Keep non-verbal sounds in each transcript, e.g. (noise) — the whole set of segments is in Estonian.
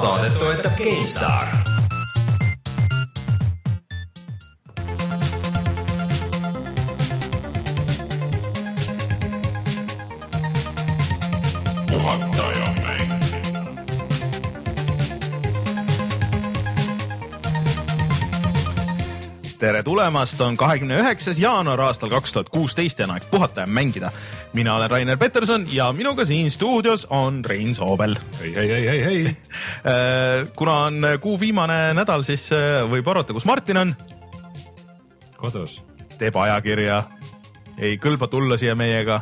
saadet toetab mäng. tere tulemast, on kahekümne üheksas jaanuar aastal kaks tuhat kuusteist ja on aeg puhata ja mängida. mina olen Rainer Peterson ja minuga siin stuudios on Rein Soobel. hei, hei, hei, hei, hei. Kuna on kuu viimane nädal, siis äh, võib arvata, kus Martin on, kodus. teeb ajakirja, ei kõlba tulla siia meiega.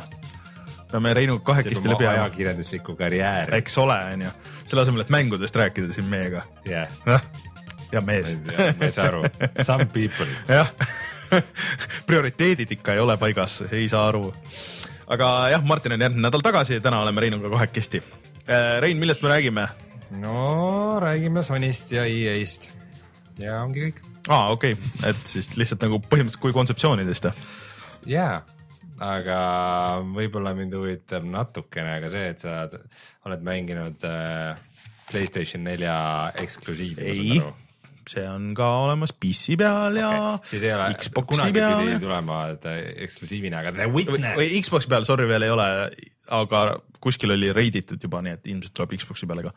peame Reinuga kahekesti läbi ajama, ajakirjanduslikku karjääri. eks ole, onju, selle asemel, et mängudest rääkida siin meiega. jah, ja mees. ma ei saa aru. Some people. (laughs) jah, prioriteedid ikka ei ole paigas, ei saa aru. aga jah, Martin on järgmine nädal tagasi täna oleme Reinuga kahekesti. Rein, millest me räägime? No räägime Sonyst ja EA-st. ja ongi kõik. aa, okei okay., et siis lihtsalt nagu põhimõtteliselt kui kontseptsioonidest. jaa, aga võib-olla mind huvitab natukene ka see, et sa oled mänginud äh, Playstation nelja eksklusiivi. ei, see on ka olemas PC peal ja okay. siis ei ole, kunagi peal pidi tulema ta eksklusiivina, aga The Witness. või Xbox'i peal, sorry, veel ei ole, aga kuskil oli reiditud juba, nii et ilmselt tuleb Xbox'i peale ka.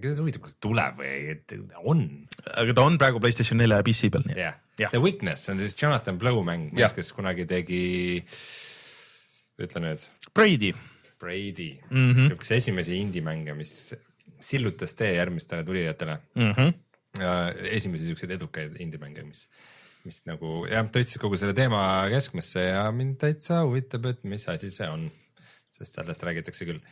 Keda see huvitab, kas tuleb või ei, et on? aga ta on praegu Playstation nelja ja PC peal, nii et Jah. The Witness on siis Jonathan Blow mäng, mees, kes kunagi tegi, ütle nüüd, Brady Brady mm Mhm. -hmm., üks esimesi indie-mänge, mis sillutas tee järgmistele tulijatele mm. -hmm. esimesi siukseid edukaid indie-mänge, mis, mis nagu jah, tõstis kogu selle teema keskmesse ja mind täitsa huvitab, et mis asi see on. Sest sellest räägitakse küll,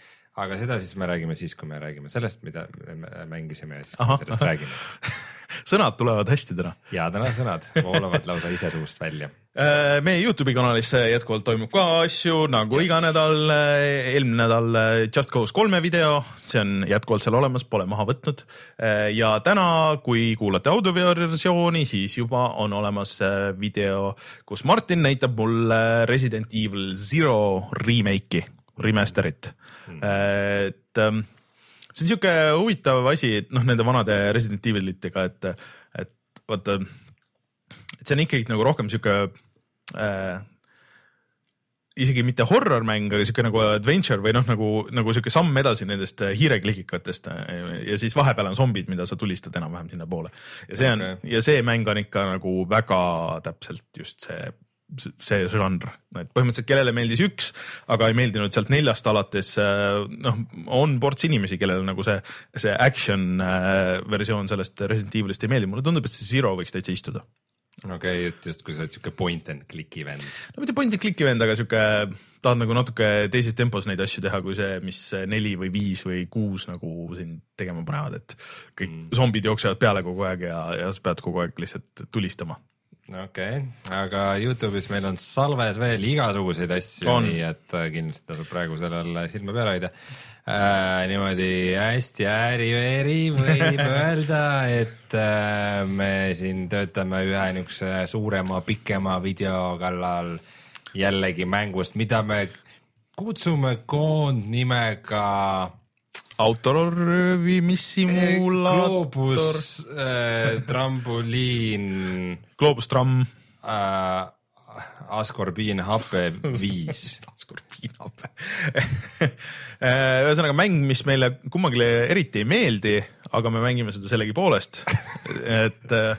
aga seda siis me räägime siis, kui me räägime sellest, mida me mängisime ja siis, me sellest ahah. räägime. (laughs) sõnad tulevad hästi täna. ja täna sõnad voolavad lausa ise suust välja. Äh, meie Youtube'i kanalis jätkuvalt toimub ka asju nagu iga nädal, eelmine nädal äh, Just Cause kolme video, see on jätkuvalt seal olemas, pole maha võtnud. ja täna, kui kuulate audioversiooni, siis juba on olemas äh, video, kus Martin näitab mulle Resident Evil Zero remake'i, remaster'it. et ähm, see on sihuke huvitav asi, et noh, nende vanade Resident Evilitega, et, et vaata, et see on ikkagi nagu rohkem sihuke äh, isegi mitte horror mäng, aga sihuke nagu adventure või noh, nagu, nagu sihuke samm edasi nendest hiireklikikatest ja siis vahepeal on zombid, mida sa tulistad enam-vähem sinnapoole. ja see on okay. ja see mäng on ikka nagu väga täpselt just see see žanr, et põhimõtteliselt kellele meeldis üks, aga ei meeldinud sealt neljast alates, noh, on ports inimesi, kellele nagu see, see action äh, versioon sellest Resident Evilist ei meeldi, mulle tundub, et see Zero võiks täitsa istuda okei okay,, et justkui sa oled siuke point and click'i vend. no mitte point and click'i vend, aga sihuke, tahad nagu natuke teises tempos neid asju teha, kui see, mis neli või viis või kuus nagu siin tegema panevad, et kõik mm. zombid jooksevad peale kogu aeg ja, ja sa pead kogu aeg lihtsalt tulistama. Okei okay., aga Youtube'is meil on salves veel igasuguseid asju, nii et äh, kindlasti tasub praegu sellel silma peal hoida äh,. niimoodi hästi ääri-veeri võib (laughs) öelda, et äh, me siin töötame ühe niisuguse suurema, pikema video kallal jällegi mängust, mida me kutsume koondnimega autoröövimissimulaator, Globus äh, trambuliin (laughs) Globus tramm, äh, askorbiin hape viis. skorpiinhape. ühesõnaga mäng, mis meile kummagile eriti ei meeldi, aga me mängime seda sellegipoolest. (laughs) et äh,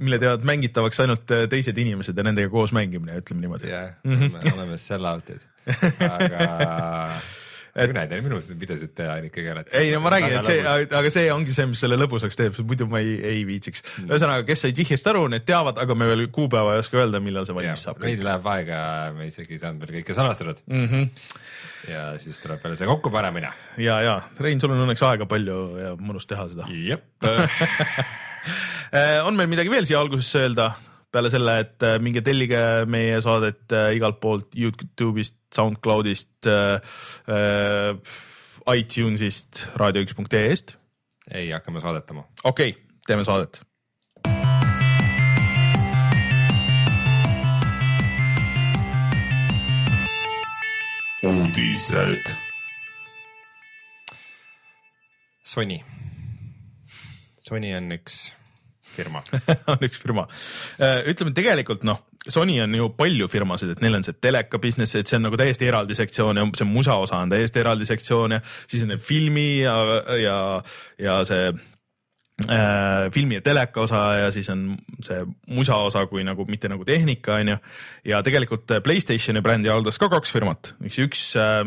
mille teevad mängitavaks ainult teised inimesed ja nendega koos mängimine, ütleme niimoodi. jah, me oleme sell-out'id, aga (laughs) kui näed, minu arust pidasid teha ikkagi ära. ei no ma räägin, et see, aga see ongi see, mis selle lõbusaks teeb, muidu ma ei, ei viitsiks. ühesõnaga, kes said vihjest aru, need teavad, aga me veel kuupäeva ei oska öelda, millal see valmis saab. veidi läheb aega, me isegi ei saanud veel kõike sõnastatud Mm -hmm. ja siis tuleb veel see kokkupanemine. ja, ja Rein, sul on õnneks aega palju ja mõnus teha seda. jep (laughs) (laughs) on meil midagi veel siia algusesse öelda? Peale selle, et äh, minge tellige meie saadet äh, igalt poolt Youtube'ist, SoundCloudist äh,, äh, iTunesist, raadio1.ee-st. ei, hakkame saadetama. okei okay,, teeme saadet. uudised. Sony. Sony on üks firma. (laughs) on üks firma. ütleme tegelikult noh, Sony on ju palju firmasid, et neil on see teleka business, et see on nagu täiesti eraldi sektsioon ja see musa osa on täiesti eraldi sektsioon ja siis on filmi ja, ja, ja see äh, filmi ja teleka osa ja siis on see musa osa kui nagu mitte nagu tehnika on ju. ja tegelikult Playstationi brändi haldas ka kaks firmat, üks, üks äh,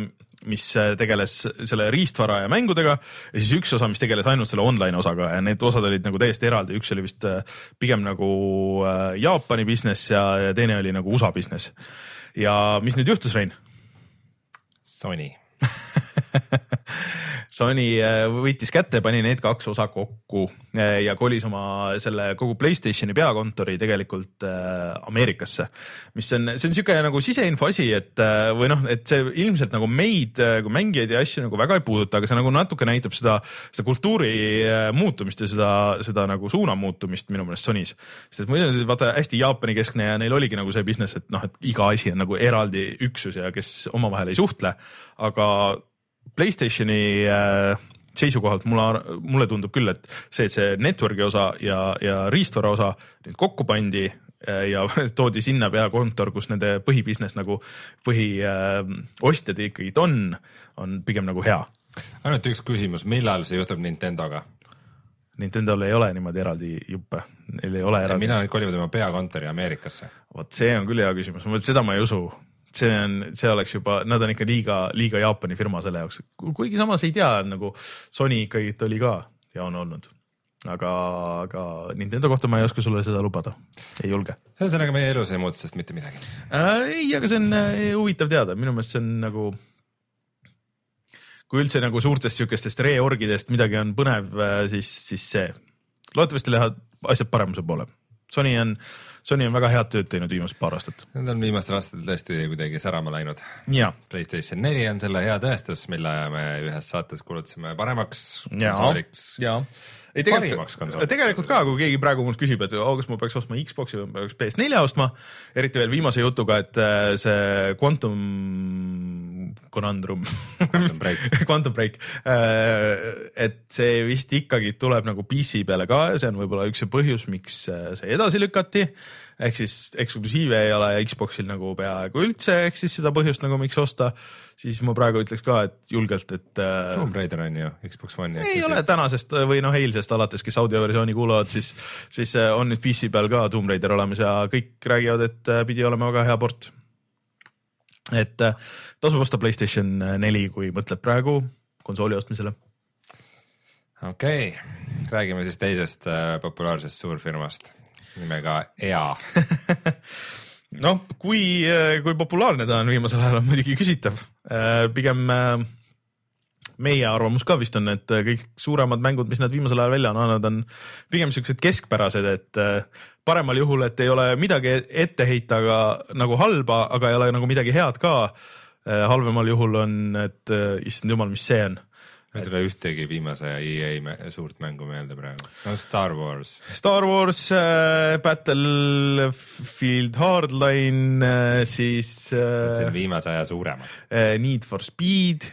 mis tegeles selle riistvara ja mängudega ja siis üks osa, mis tegeles ainult selle online osaga ja need osad olid nagu täiesti eraldi, üks oli vist äh, pigem nagu äh, Jaapani business ja, ja teine oli nagu USA business. ja mis nüüd juhtus, Rein? Sony. (laughs) (laughs) Sony äh, võttis kätte, pani need kaks osa kokku äh, ja kolis oma selle kogu Playstationi peakontori tegelikult äh, Ameerikasse. mis on, see on siuke nagu siseinfo asi, et või noh, et see ilmselt nagu meid kui mängijaid ja asju nagu väga ei puuduta, aga see nagu natuke näitab seda, seda kultuuri muutumist ja seda, seda nagu suuna muutumist minu meelest Sonys. sest muidu vaata hästi Jaapani keskne ja neil oligi nagu see business, et noh, et iga asi on nagu eraldi üksus ja kes omavahel ei suhtle, aga Playstationi äh, seisukohalt mulle, mulle tundub küll, et see, see network'i osa ja, ja riistvara osa nüüd kokku pandi äh, ja (laughs) toodi sinna peakontor, kus nende põhibusiness nagu põhiostjad äh, ikkagi on, on pigem nagu hea. ainult üks küsimus, millal see juhtub Nintendoga? Nintendo'l ei ole niimoodi eraldi juppe, neil ei ole eraldi, millal nad kolivad oma peakontori Ameerikasse? vot see on küll hea küsimus, seda ma ei usu see on, see oleks juba, nad on ikka liiga, liiga Jaapani firma selle jaoks, kuigi samas ei tea, nagu Sony ikkagi oli ka ja on olnud. aga, aga Nintendo kohta ma ei oska sulle seda lubada, ei julge ühesõnaga meie elus ei muutu sellest mitte midagi. äh,. ei, aga see on äh, huvitav teada, minu meelest see on nagu, kui üldse nagu suurtest siukestest reorgidest midagi on põnev, siis, siis see. loodetavasti lähevad asjad paremuse poole. Sony on, Sony on väga head tööd teinud viimased paar aastat. Need on viimastel aastatel tõesti kuidagi särama läinud. ja, Playstation neli on selle hea tõestus, mille me ühes saates kuulutasime paremaks ja konsooliks,. Ei tegelikult, konsooliks. tegelikult ka, kui keegi praegu mult küsib, et oh, kas ma peaks ostma Xbox'i või peaks PS4 ostma, eriti veel viimase jutuga, et äh, see Quantum Conundrum Quantum Break. (laughs) Quantum Break, et see vist ikkagi tuleb nagu PC peale ka ja see on võib-olla üks see põhjus, miks äh, see edasi lükati. Ehk siis eksklusiive ei ole Xbox'il nagu peaaegu üldse, ehk siis seda põhjust nagu miks osta, siis ma praegu ütleks ka, et julgelt, et äh, Tomb Raider on ju Xbox One'i. ei ole tänasest või noh, eilsest alates, kes audioversiooni kuulavad, siis, siis äh, on nüüd PC peal ka Tomb Raider olemas ja kõik räägivad, et äh, pidi olema väga hea port. et äh, tasub osta Playstation neli, kui mõtled praegu konsooli ostmisele. okei okay., räägime siis teisest populaarsest suurfirmast nimega EA. noh, kui, kui populaarne ta on viimasel ajal, on muidugi küsitav. pigem äh, meie arvamus ka vist on, et kõik suuremad mängud, mis nad viimasel ajal välja on andnud, on pigem siuksed keskpärased, et paremal juhul, et ei ole midagi ette heita, aga nagu halba, aga ei ole nagu midagi head ka. halvemal juhul on, et issand jumal, mis see on ei tule ühtegi viimase EA suurt mängu meelde praegu. no Star Wars. Star Wars äh,, Battlefield Hardline äh,, siis see äh, on viimase aja suuremad. äh, Need for Speed,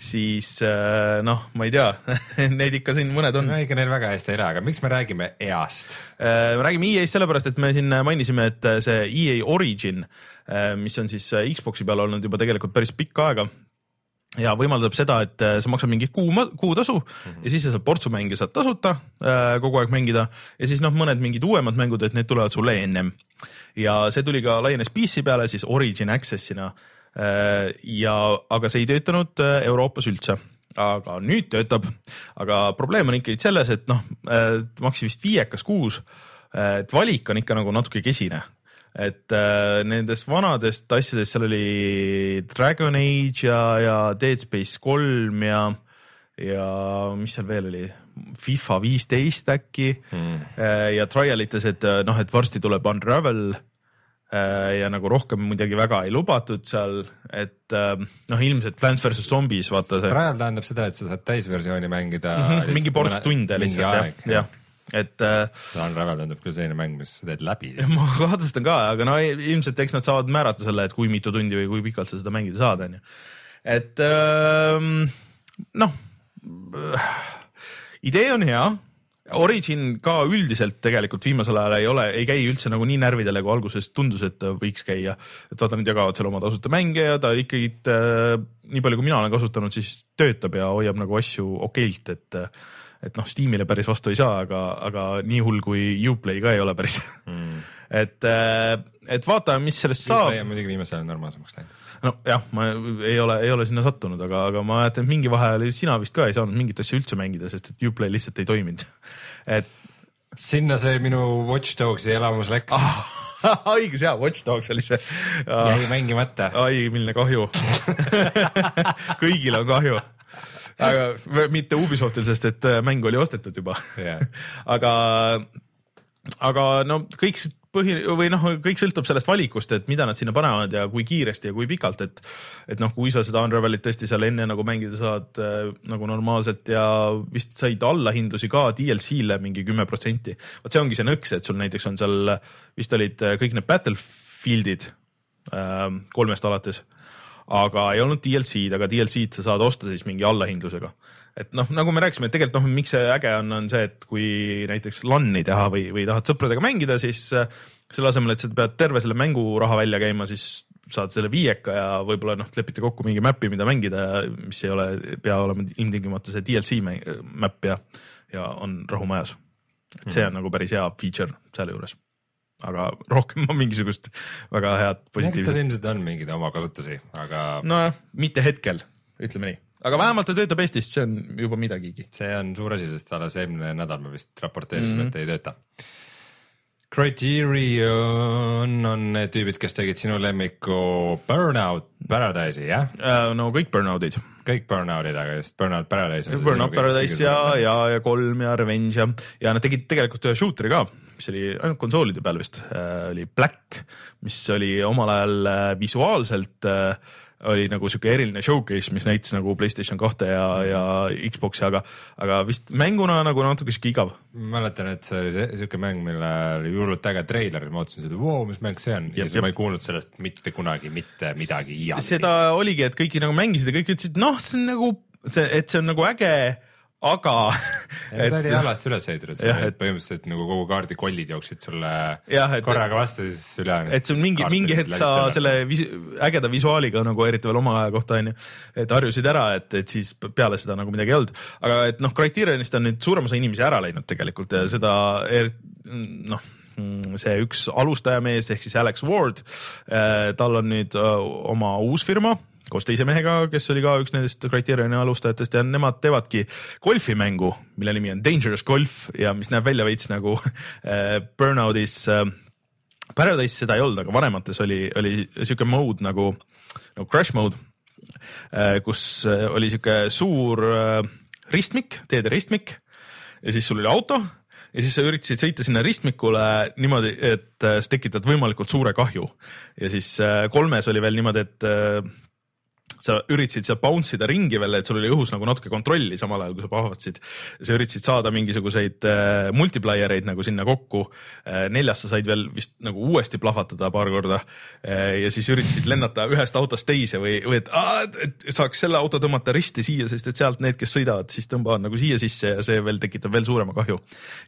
siis äh, noh, ma ei tea, (laughs) neid ikka siin mõned on. ega neil väga hästi ei lähe, aga miks me räägime EA-st? Äh, me räägime EA-st sellepärast, et me siin mainisime, et äh, see EA Origin, mis on siis äh, Xbox'i peal olnud juba tegelikult päris pikka aega ja võimaldab seda, et äh, sa maksad mingi kuu, kuutasu mm -hmm. ja siis sa saad portsu mänge saad tasuta äh, kogu aeg mängida ja siis noh, mõned mingid uuemad mängud, et need tulevad sulle ennem. ja see tuli ka laienes PC peale siis Origin Access'ina äh, ja, aga see ei töötanud äh, Euroopas üldse aga nüüd töötab, aga probleem on ikkagi selles, et noh, maksis vist viiekas kuus, et valik on ikka nagu natuke kesine et äh, nendest vanadest asjadest seal oli Dragon Age ja, ja Dead Space kolm ja, ja mis seal veel oli, FIFA viisteist äkki. Mm. ja trial ites, et äh, noh, et varsti tuleb Unravel äh, ja nagu rohkem midagi väga ei lubatud seal, et äh, noh, ilmselt Plants versus Zombies, vaata see. Trial tähendab seda, et sa saad täisversiooni mängida. Mm -hmm, mingi ports tunde lihtsalt jah, jah, et äh, Unravel tundub küll selline mäng, mis sa teed läbi. (laughs) ma kahtlustan ka, aga no ilmselt eks nad saavad määrata selle, et kui mitu tundi või kui pikalt sa seda mängida saad, onju. et ähm, noh, idee on hea Origin ka üldiselt tegelikult viimasel ajal ei ole, ei käi üldse nagu nii närvidele, kui alguses tundus, et võiks käia. et vaata, nad jagavad seal oma tasuta mänge ja ta ikkagi äh,, nii palju kui mina olen kasutanud, siis töötab ja hoiab nagu asju okeilt, et et noh, Steamile päris vastu ei saa, aga, aga nii hull kui Uplay ka ei ole päris mm. (laughs) et, et vaatame, mis sellest saab. Uplay on muidugi viimasel ajal normaalsemaks läinud nojah, ma ei ole, ei ole sinna sattunud, aga, aga ma mäletan, et mingi vahe oli, sina vist ka ei saanud mingit asja üldse mängida, sest et Uplay lihtsalt ei toiminud (laughs) et. sinna see minu Watch Dogsi elamus läks ah, (laughs) õigus jaa, Watch Dogs oli see jäi mängimata. ai, milline kahju kõigil on kahju aga mitte Ubisoftil, sest et äh, mäng oli ostetud juba yeah. (laughs) aga, aga no kõik põhi või noh, kõik sõltub sellest valikust, et mida nad sinna panevad ja kui kiiresti ja kui pikalt, et et noh, kui sa seda Unravelit tõesti seal enne nagu mängida saad äh, nagu normaalselt ja vist said allahindlusi ka DLC-le mingi kümme protsenti. vot see ongi see nõks, et sul näiteks on seal vist olid äh, kõik need Battlefieldid äh, kolmest alates, aga ei olnud DLC-d, aga DLC-d sa saad osta siis mingi allahindlusega. Et noh, nagu me rääkisime, et tegelikult noh, miks see äge on, on see, et kui näiteks LAN-i teha või, või tahad sõpradega mängida, siis äh, selle asemel, et sa pead terve selle mänguraha välja käima, siis saad selle viieka ja võib-olla noh, lepite kokku mingi map'i, mida mängida, mis ei ole, pea olema ilmtingimata see DLC map ja, ja on rahu majas. et see on nagu päris hea feature selle juures aga rohkem ma mingisugust väga head positiivset. ilmselt on mingeid omakasutusi, aga. nojah, mitte hetkel, ütleme nii aga vähemalt ta töötab Eestis, see on juba midagigi. see on suur asi, sest alles eelmine nädal me vist raporteerisime mm, -hmm. et ei tööta. Criterion on need tüübid, kes tegid sinu lemmiku Burnout Paradise'i, jah uh,? no kõik Burnout'id. kõik Burnout'id, aga just Burnout Paradise. Burnout Paradise ja, ja, ja kolm ja Revenge ja, ja nad tegid tegelikult ühe shooter'i ka, mis oli ainult konsoolide peal vist uh,, oli Black, mis oli omal ajal uh, visuaalselt uh, oli nagu sihuke eriline showcase, mis näitas nagu Playstation kahte ja, ja Xbox'i, aga, aga vist mänguna nagu natuke sihuke igav. mäletan, et see oli sihuke mäng, mille oli hullult äge treiler ja ma mõtlesin, et voo, mis mäng see on? Ja siis ma ei kuulnud sellest mitte kunagi mitte midagi seda oligi, et kõik nagu mängisid ja kõik ütlesid, noh, see on nagu see, et see on nagu äge aga. ta oli halvasti üles ehitatud, et põhimõtteliselt nagu kogu kaardi kollid jooksid sulle jah, et, korraga vastu, siis ülejäänud. et see on mingi, mingi hetk sa selle vis, ägeda visuaaliga nagu eriti veel oma aja kohta onju, et harjusid ära, et, et siis peale seda nagu midagi ei olnud. aga et noh, Criterionist on nüüd suurem osa inimesi ära läinud tegelikult ja seda er, noh see üks alustajamees ehk siis Alex Ward, eh, tal on nüüd oma uus firma koos teise mehega, kes oli ka üks nendest Criterioni alustajatest ja nemad teevadki golfimängu, mille nimi on Dangerous Golf ja mis näeb välja veits nagu (laughs) äh, Burnoutis äh,. Paradise seda ei olnud, aga vanemates oli, oli sihuke mode nagu, nagu crash mode äh,, kus äh, oli sihuke suur äh, ristmik, teede ristmik ja siis sul oli auto ja siis sa üritasid sõita sinna ristmikule niimoodi, et äh, sa tekitad võimalikult suure kahju. ja siis äh, kolmes oli veel niimoodi, et sa üritasid seal bounce ida ringi veel, et sul oli õhus nagu natuke kontrolli samal ajal, kui sa plahvatasid. sa üritasid saada mingisuguseid äh, multiplier eid nagu sinna kokku äh,. neljas sa said veel vist nagu uuesti plahvatada paar korda äh, ja siis üritasid lennata ühest autost teise või, või et, aa, et saaks selle auto tõmmata risti siia, sest et sealt need, kes sõidavad, siis tõmbavad nagu siia sisse ja see veel tekitab veel suurema kahju.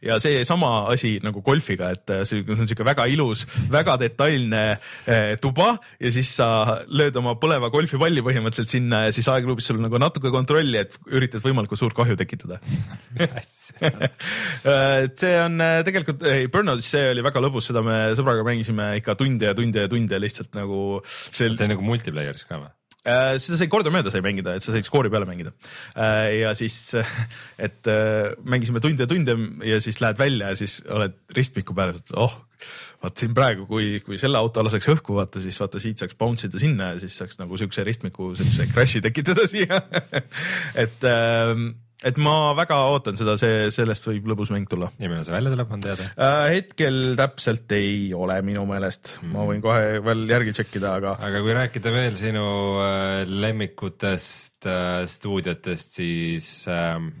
ja seesama asi nagu golfiga, et äh, see on sihuke väga ilus, väga detailne äh, tuba ja siis sa lööd oma põleva golfipalli põhimõtteliselt põhimõtteliselt sinna ja siis aegluubis sul nagu natuke kontrolli, et üritad võimalikult suurt kahju tekitada (laughs) et see on äh, tegelikult, ei Burnoutis see oli väga lõbus, seda me sõbraga mängisime ikka tunde ja tunde ja tunde lihtsalt nagu. see oli nagu multiplayer'is ka või? Äh, seda sai kordamööda sai mängida, et sa said skoori peale mängida. Äh, ja siis, (laughs) et mängisime tunde ja tunde ja siis lähed välja ja siis oled ristmiku peal, et oh, vaat siin praegu, kui, kui selle auto laseks õhku vaata, siis vaata siit saaks bounce ida sinna ja siis saaks nagu siukse ristmiku, siukse crash'i tekitada siia (laughs) et äh, et ma väga ootan seda, see, sellest võib lõbus mäng tulla. ja millal see välja tuleb, on teada äh,? hetkel täpselt ei ole minu meelest mm., ma võin kohe veel järgi tšekkida, aga. aga kui rääkida veel sinu äh, lemmikutest äh, stuudiotest siis ähm,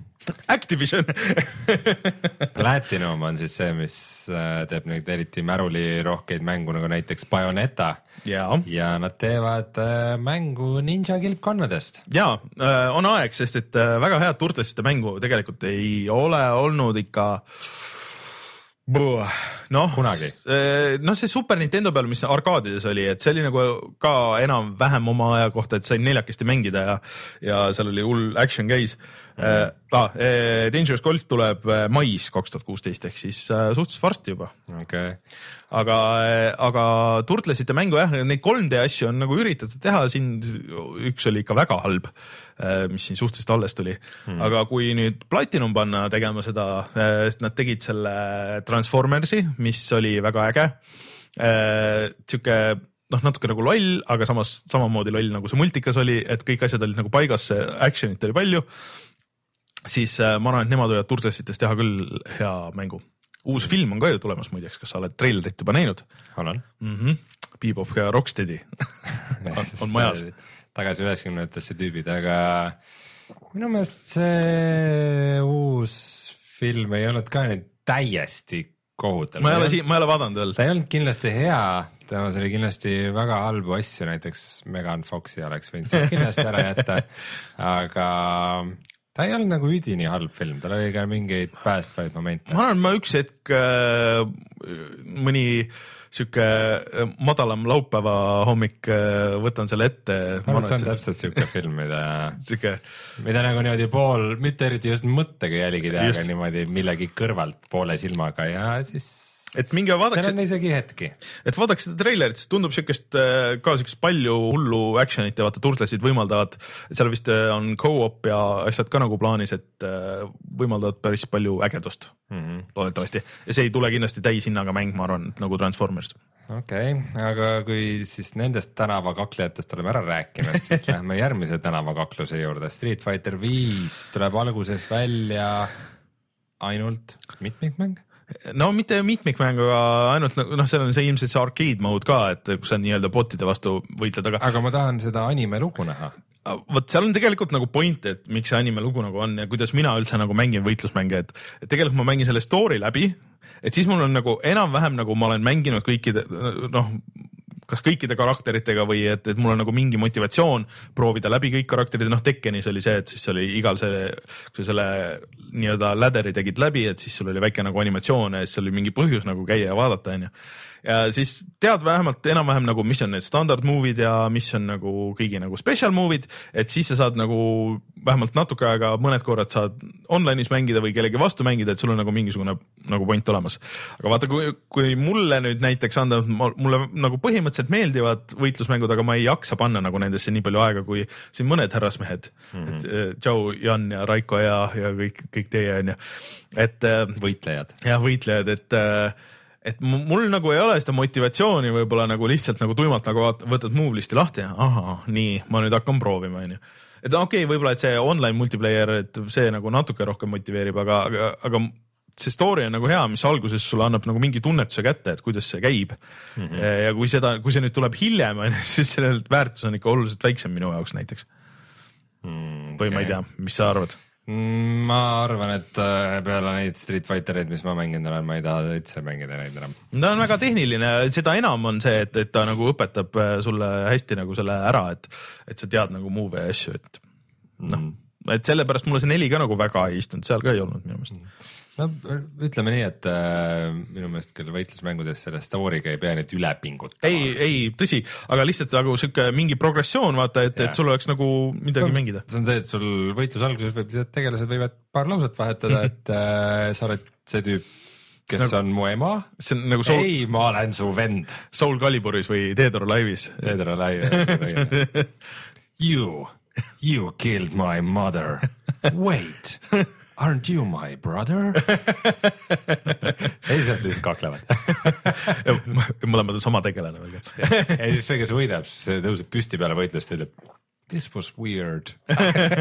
Activision. Platinum on siis see, mis äh, teeb neid eriti märulirohkeid mängu nagu näiteks Bayoneta ja, ja nad teevad äh, mängu ninja kilpkonnadest. ja äh, on aeg, sest et väga head turtlesite mängu tegelikult ei ole olnud ikka noh, noh, see Super Nintendo peal, mis arkaadides oli, et see oli nagu ka enam-vähem oma aja kohta, et sai neljakesti mängida ja, ja seal oli hull action käis mm. -hmm. Dangerous Golf tuleb äh, mais kaks tuhat kuusteist ehk siis suhteliselt varsti juba okay., aga, aga turtlesite mängu jah, neid 3D asju on nagu üritatud teha, siin üks oli ikka väga halb, mis siin suhteliselt alles tuli hmm. aga kui nüüd Platinum panna tegema seda, sest nad tegid selle Transformersi, mis oli väga äge. sihuke noh, natuke nagu loll, aga samas samamoodi loll nagu see multikas oli, et kõik asjad olid nagu paigas, action'it oli palju. Siis ma arvan, et nemad võivad Turtlesitest teha küll hea mängu uus film on ka ju tulemas muideks, kas sa oled treilerit juba näinud? olen mm. -hmm. Bebop ja Rocksteadi (laughs) on, majas. tagasi üheksakümnendatesse tüübid, aga minu meelest see uus film ei olnud ka nüüd täiesti kohutav. ma ei ole siin, ma ei ole vaadanud veel. ta ei olnud kindlasti hea, temas oli kindlasti väga halbu asju, näiteks Megan Foxi oleks võinud kindlasti ära jätta, (laughs) aga ta ei olnud nagu üdini halb film, tal oli ka mingeid päästvaid momente. ma arvan, ma üks hetk äh, mõni sihuke äh, madalam laupäeva hommik äh, võtan selle ette. ma arvan, et see on täpselt sihuke film, mida (laughs) sihuke, mida nagu niimoodi pool, mitte eriti just mõttega jälgida, aga niimoodi millegi kõrvalt poole silmaga ja siis et minge vaadake. seal on isegi hetki. et vaadake seda treilerit, siis tundub siukest äh, ka siukest palju hullu action'it ja vaata turtlesid võimaldavad, seal vist äh, on go-op ja asjad ka nagu plaanis, et äh, võimaldavad päris palju ägedust mm -hmm. loodetavasti ja see ei tule kindlasti täishinnaga mäng, ma arvan, nagu Transformers okei okay,, aga kui siis nendest tänavakaklejatest oleme ära rääkinud, (laughs) siis läheme järgmise tänavakakluse juurde. Street Fighter viis tuleb alguses välja ainult mitmikmäng no mitte mitmikmäng, aga ainult nagu noh, seal on see ilmselt see arcade mode ka, et kus sa nii-öelda bot'ide vastu võitled, aga. aga ma tahan seda anime lugu näha. vot seal on tegelikult nagu point, et miks see anime lugu nagu on ja kuidas mina üldse nagu mängin võitlusmänge, et tegelikult ma mängin selle story läbi, et siis mul on nagu enam-vähem nagu ma olen mänginud kõikide noh, kas kõikide karakteritega või et, et mul on nagu mingi motivatsioon proovida läbi kõik karakterid, noh Tekkenis oli see, et siis oli igal see, kui sa selle nii-öelda ladder'i tegid läbi, et siis sul oli väike nagu animatsioon ja siis oli mingi põhjus nagu käia ja vaadata, onju ja siis tead vähemalt enam-vähem nagu, mis on need standard movie'd ja mis on nagu kõigi nagu special movie'd, et siis sa saad nagu vähemalt natuke aega, mõned korrad saad online'is mängida või kellegi vastu mängida, et sul on nagu mingisugune nagu point olemas. aga vaata, kui, kui mulle nüüd näiteks anda, mulle nagu põhimõtteliselt meeldivad võitlusmängud, aga ma ei jaksa panna nagu nendesse nii palju aega, kui siin mõned härrasmehed mm, -hmm. et äh, tšau, Jan ja Raiko ja, ja kõik, kõik teie onju, et. Äh, võitlejad. jah, võitlejad, et äh, et mul nagu ei ole seda motivatsiooni võib-olla nagu lihtsalt nagu tuimalt nagu võtad move list'i lahti ja ahah, nii, ma nüüd hakkan proovima, onju. et okei okay,, võib-olla, et see online multiplayer, et see nagu natuke rohkem motiveerib, aga, aga, aga see story on nagu hea, mis alguses sulle annab nagu mingi tunnetuse kätte, et kuidas see käib mm. -hmm. ja kui seda, kui see nüüd tuleb hiljem, (laughs) siis selle väärtus on ikka oluliselt väiksem minu jaoks näiteks mm,. Okay. või ma ei tea, mis sa arvad? Mm, ma arvan, et äh, peale neid Street Fightereid, mis ma mänginud olen, ma ei taha üldse mängida neid enam. no on väga tehniline, seda enam on see, et, et ta nagu õpetab äh, sulle hästi nagu selle ära, et, et sa tead nagu move'e ja asju, et noh mm., et sellepärast mulle see neli ka nagu väga ei istunud, seal ka ei olnud minu meelest mm no ütleme nii, et äh, minu meelest küll võitlusmängudes selle story'ga ei pea nüüd üle pingutama. ei, ei tõsi, aga lihtsalt nagu sihuke mingi progressioon vaata, et, et sul oleks nagu midagi no, mängida. see on see, et sul võitluse alguses võib, tegelased võivad paar lauset vahetada, et äh, sa oled see tüüp, kes nagu, on mu ema. see on nagu Soul... ei, ma olen su vend. Soul Caliburis või Dead or Alive'is. Dead or Alive You, you killed my mother. (laughs) Wait Aren't you my brother? (laughs) ja siis nad lihtsalt kaklevad mõlemad on sama tegelane veel ka. ja siis see, kes võidab, siis tõuseb püsti peale võitlust ja ütleb This was weird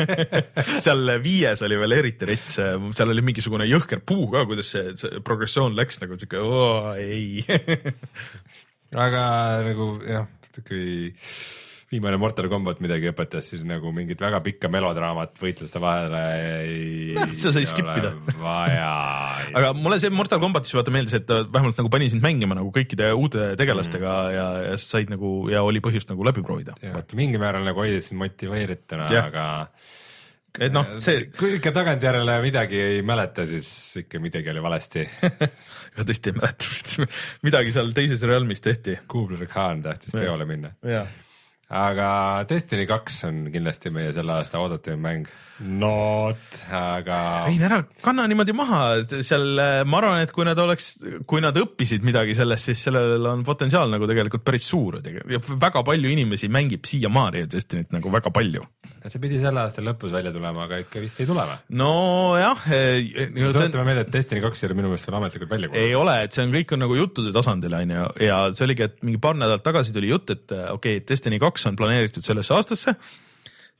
(laughs) seal viies oli veel eriti rets, seal oli mingisugune jõhker puu ka, kuidas see, see progressioon läks nagu siuke, ei (laughs) aga nagu jah, kui viimane Mortal Combat midagi õpetas, siis nagu mingit väga pikka melodraamat võitluste vahele ei Noh, seda sai skip ida. (laughs) aga mulle see Mortal Combatis vaata meeldis, et ta vähemalt nagu pani sind mängima nagu kõikide uute tegelastega mm. ja, ja said nagu ja oli põhjust nagu läbi proovida. mingil määral nagu hoidsid motiveerituna, Jah. aga et noh, see kui ikka tagantjärele midagi ei mäleta, siis ikka midagi oli valesti. (laughs) ja tõesti ei mäleta, (laughs) midagi seal teises realmis tehti. Kubler Khan tahtis Jah. peole minna. jaa, aga Destiny kaks on kindlasti meie selle aasta oodatum mäng. Not, aga Rein, ära kanna niimoodi maha, seal äh, ma arvan, et kui nad oleks, kui nad õppisid midagi sellest, siis sellel on potentsiaal nagu tegelikult päris suur ja väga palju inimesi mängib siiamaani Destinyt nagu väga palju. see pidi selle aasta lõpus välja tulema, aga ikka vist ei tule või? nojah, see on tuletame meelde, et Destiny kaks ei ole minu meelest veel ametlikult välja ei kuulutatud. ole, et see on kõik on nagu juttude tasandil onju ja see oligi, et mingi paar nädalat tagasi tuli jutt, et äh, okei okay,, Destiny kaks on planeeritud sellesse aastasse.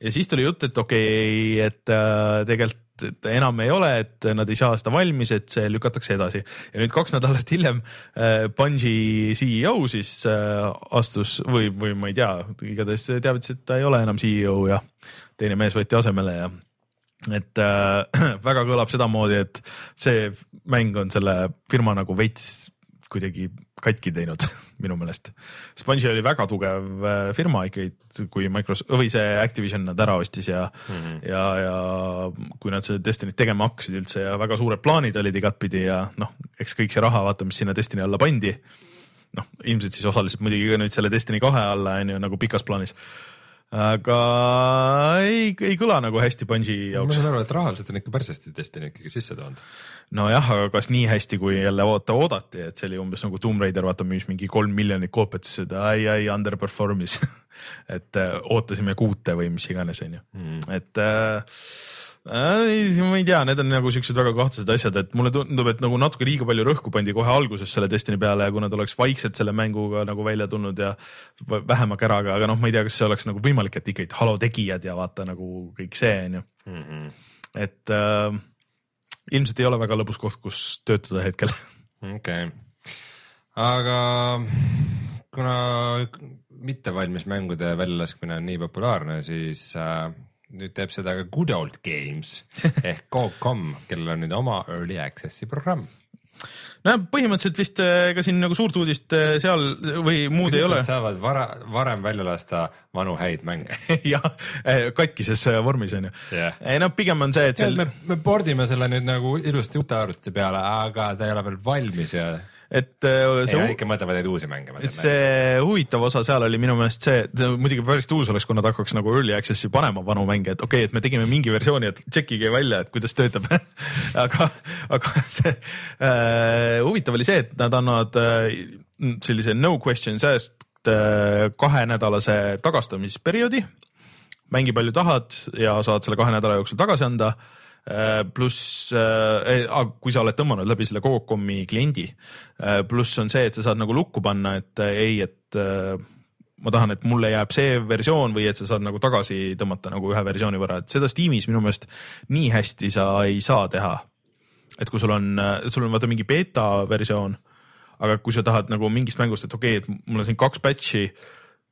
ja siis tuli jutt, et okei okay,, et äh, tegelikult et enam ei ole, et nad ei saa seda valmis, et see lükatakse edasi ja nüüd kaks nädalat hiljem äh, Bungi CEO siis äh, astus või, või ma ei tea, igatahes teavitas, et ta ei ole enam CEO ja teine mees võeti asemele ja et äh, (clears throat) väga kõlab sedamoodi, et see mäng on selle firma nagu veits kuidagi katki teinud (laughs) minu meelest. Sponge oli väga tugev äh, firma ikkagi, kui Microsoft või see Activision nad ära ostis ja mm, -hmm. ja, ja kui nad seda Destiny't tegema hakkasid üldse ja väga suured plaanid olid igatpidi ja noh, eks kõik see raha, vaata, mis sinna Destiny alla pandi. noh, ilmselt siis osaliselt muidugi ka nüüd selle Destiny kahe alla on ju nagu pikas plaanis. Aga ei, ei kõla nagu hästi Bungi ma jaoks. saan aru, et rahaliselt on ikka päris hästi Destiny ikkagi sisse toonud. nojah, aga kas nii hästi, kui jälle oota oodati, et see oli umbes nagu Tomb Raider, vaata müüs mingi kolm miljonit koopiat, siis seda ai, ai underperform'is. (laughs) et äh, ootasime kuute või mis iganes, onju, et äh, äh, ma ei tea, need on nagu siuksed väga kahtlased asjad, et mulle tundub, et nagu natuke liiga palju rõhku pandi kohe alguses selle Destiny peale ja kui nad oleks vaikselt selle mänguga nagu välja tulnud ja vähema käraga, aga noh, ma ei tea, kas see oleks nagu võimalik, et ikkagi halo tegijad ja vaata nagu kõik see onju, et äh, ilmselt ei ole väga lõbus koht, kus töötada hetkel. okei. Aga kuna mittevalmis mängude väljalaskmine on nii populaarne, siis äh, nüüd teeb seda ka Good Old Games (laughs) ehk Go.com, kellel on nüüd oma early access'i programm. no põhimõtteliselt vist äh, ega siin nagu suurt uudist äh, seal või muud ei ole saavad vara, varem välja lasta vanu häid mänge. (laughs) jah, katkises äh, vormis on ju. Jah. ei noh, pigem on see, et seal me, me pordime selle nüüd nagu ilusti uute arvutite peale, aga ta ei ole veel valmis ja et äh, ei, see, ikka mõtlevad neid uusi mänge. see huvitav osa seal oli minu meelest see, et muidugi päris uus oleks, kui nad hakkaks nagu early access'i panema vanu mänge, et okei okay,, et me tegime mingi versiooni, et tšekkige välja, et kuidas töötab (laughs) aga, aga see äh, huvitav oli see, et nad annavad äh, sellise no questions asked äh, kahenädalase tagastamisperioodi. mängi palju tahad ja saad selle kahe nädala jooksul tagasi anda pluss äh,, kui sa oled tõmmanud läbi selle Cocomi kliendi, pluss on see, et sa saad nagu lukku panna, et äh, ei, et äh, ma tahan, et mulle jääb see versioon või et sa saad nagu tagasi tõmmata nagu ühe versiooni võrra, et seda Steamis minu meelest nii hästi sa ei saa teha. et kui sul on, sul on vaata mingi beeta versioon, aga kui sa tahad nagu mingist mängust, et okei okay,, et mul on siin kaks batch'i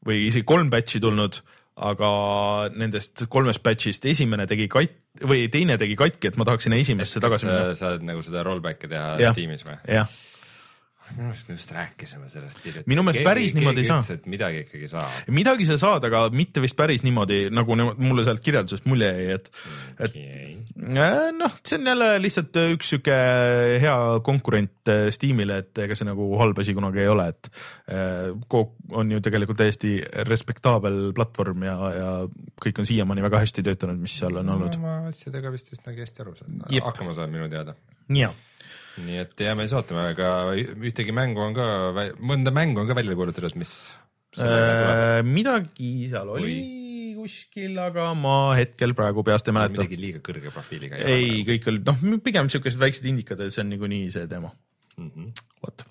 või isegi kolm batch'i tulnud, aga nendest kolmest batch'ist esimene tegi kat- või teine tegi katki, et ma tahaks sinna esimesse tagasi minna. saad nagu seda rollback'i teha Jah. Steamis või? jah, minu arust me just rääkisime sellest hiljuti. Minu meelest päris niimoodi ei saa. et midagi ikkagi saab. midagi sa saad, aga mitte vist päris niimoodi, nagu mulle sealt kirjeldusest mulje jäi, et, et Äh, noh, see on jälle lihtsalt üks sihuke hea konkurent äh, Steamile, et ega see nagu halb asi kunagi ei ole, et äh, Coop on ju tegelikult täiesti respektaabel platvorm ja, ja kõik on siiamaani väga hästi töötanud, mis seal on olnud. oma asjadega vist üsnagi hästi aru Jep., hakkama saab minu teada. ja, nii et jääme siis ootama, aga ühtegi mängu on ka, mõnda mängu on ka välja kuulutatud, mis. Äh, midagi seal oli kuskil, aga ma hetkel praegu peast ei mäleta. midagi liiga kõrge profiiliga ei, kõik olid noh, pigem siukesed väiksed indikad, see on niikuinii see teema. mm. -hmm. vot,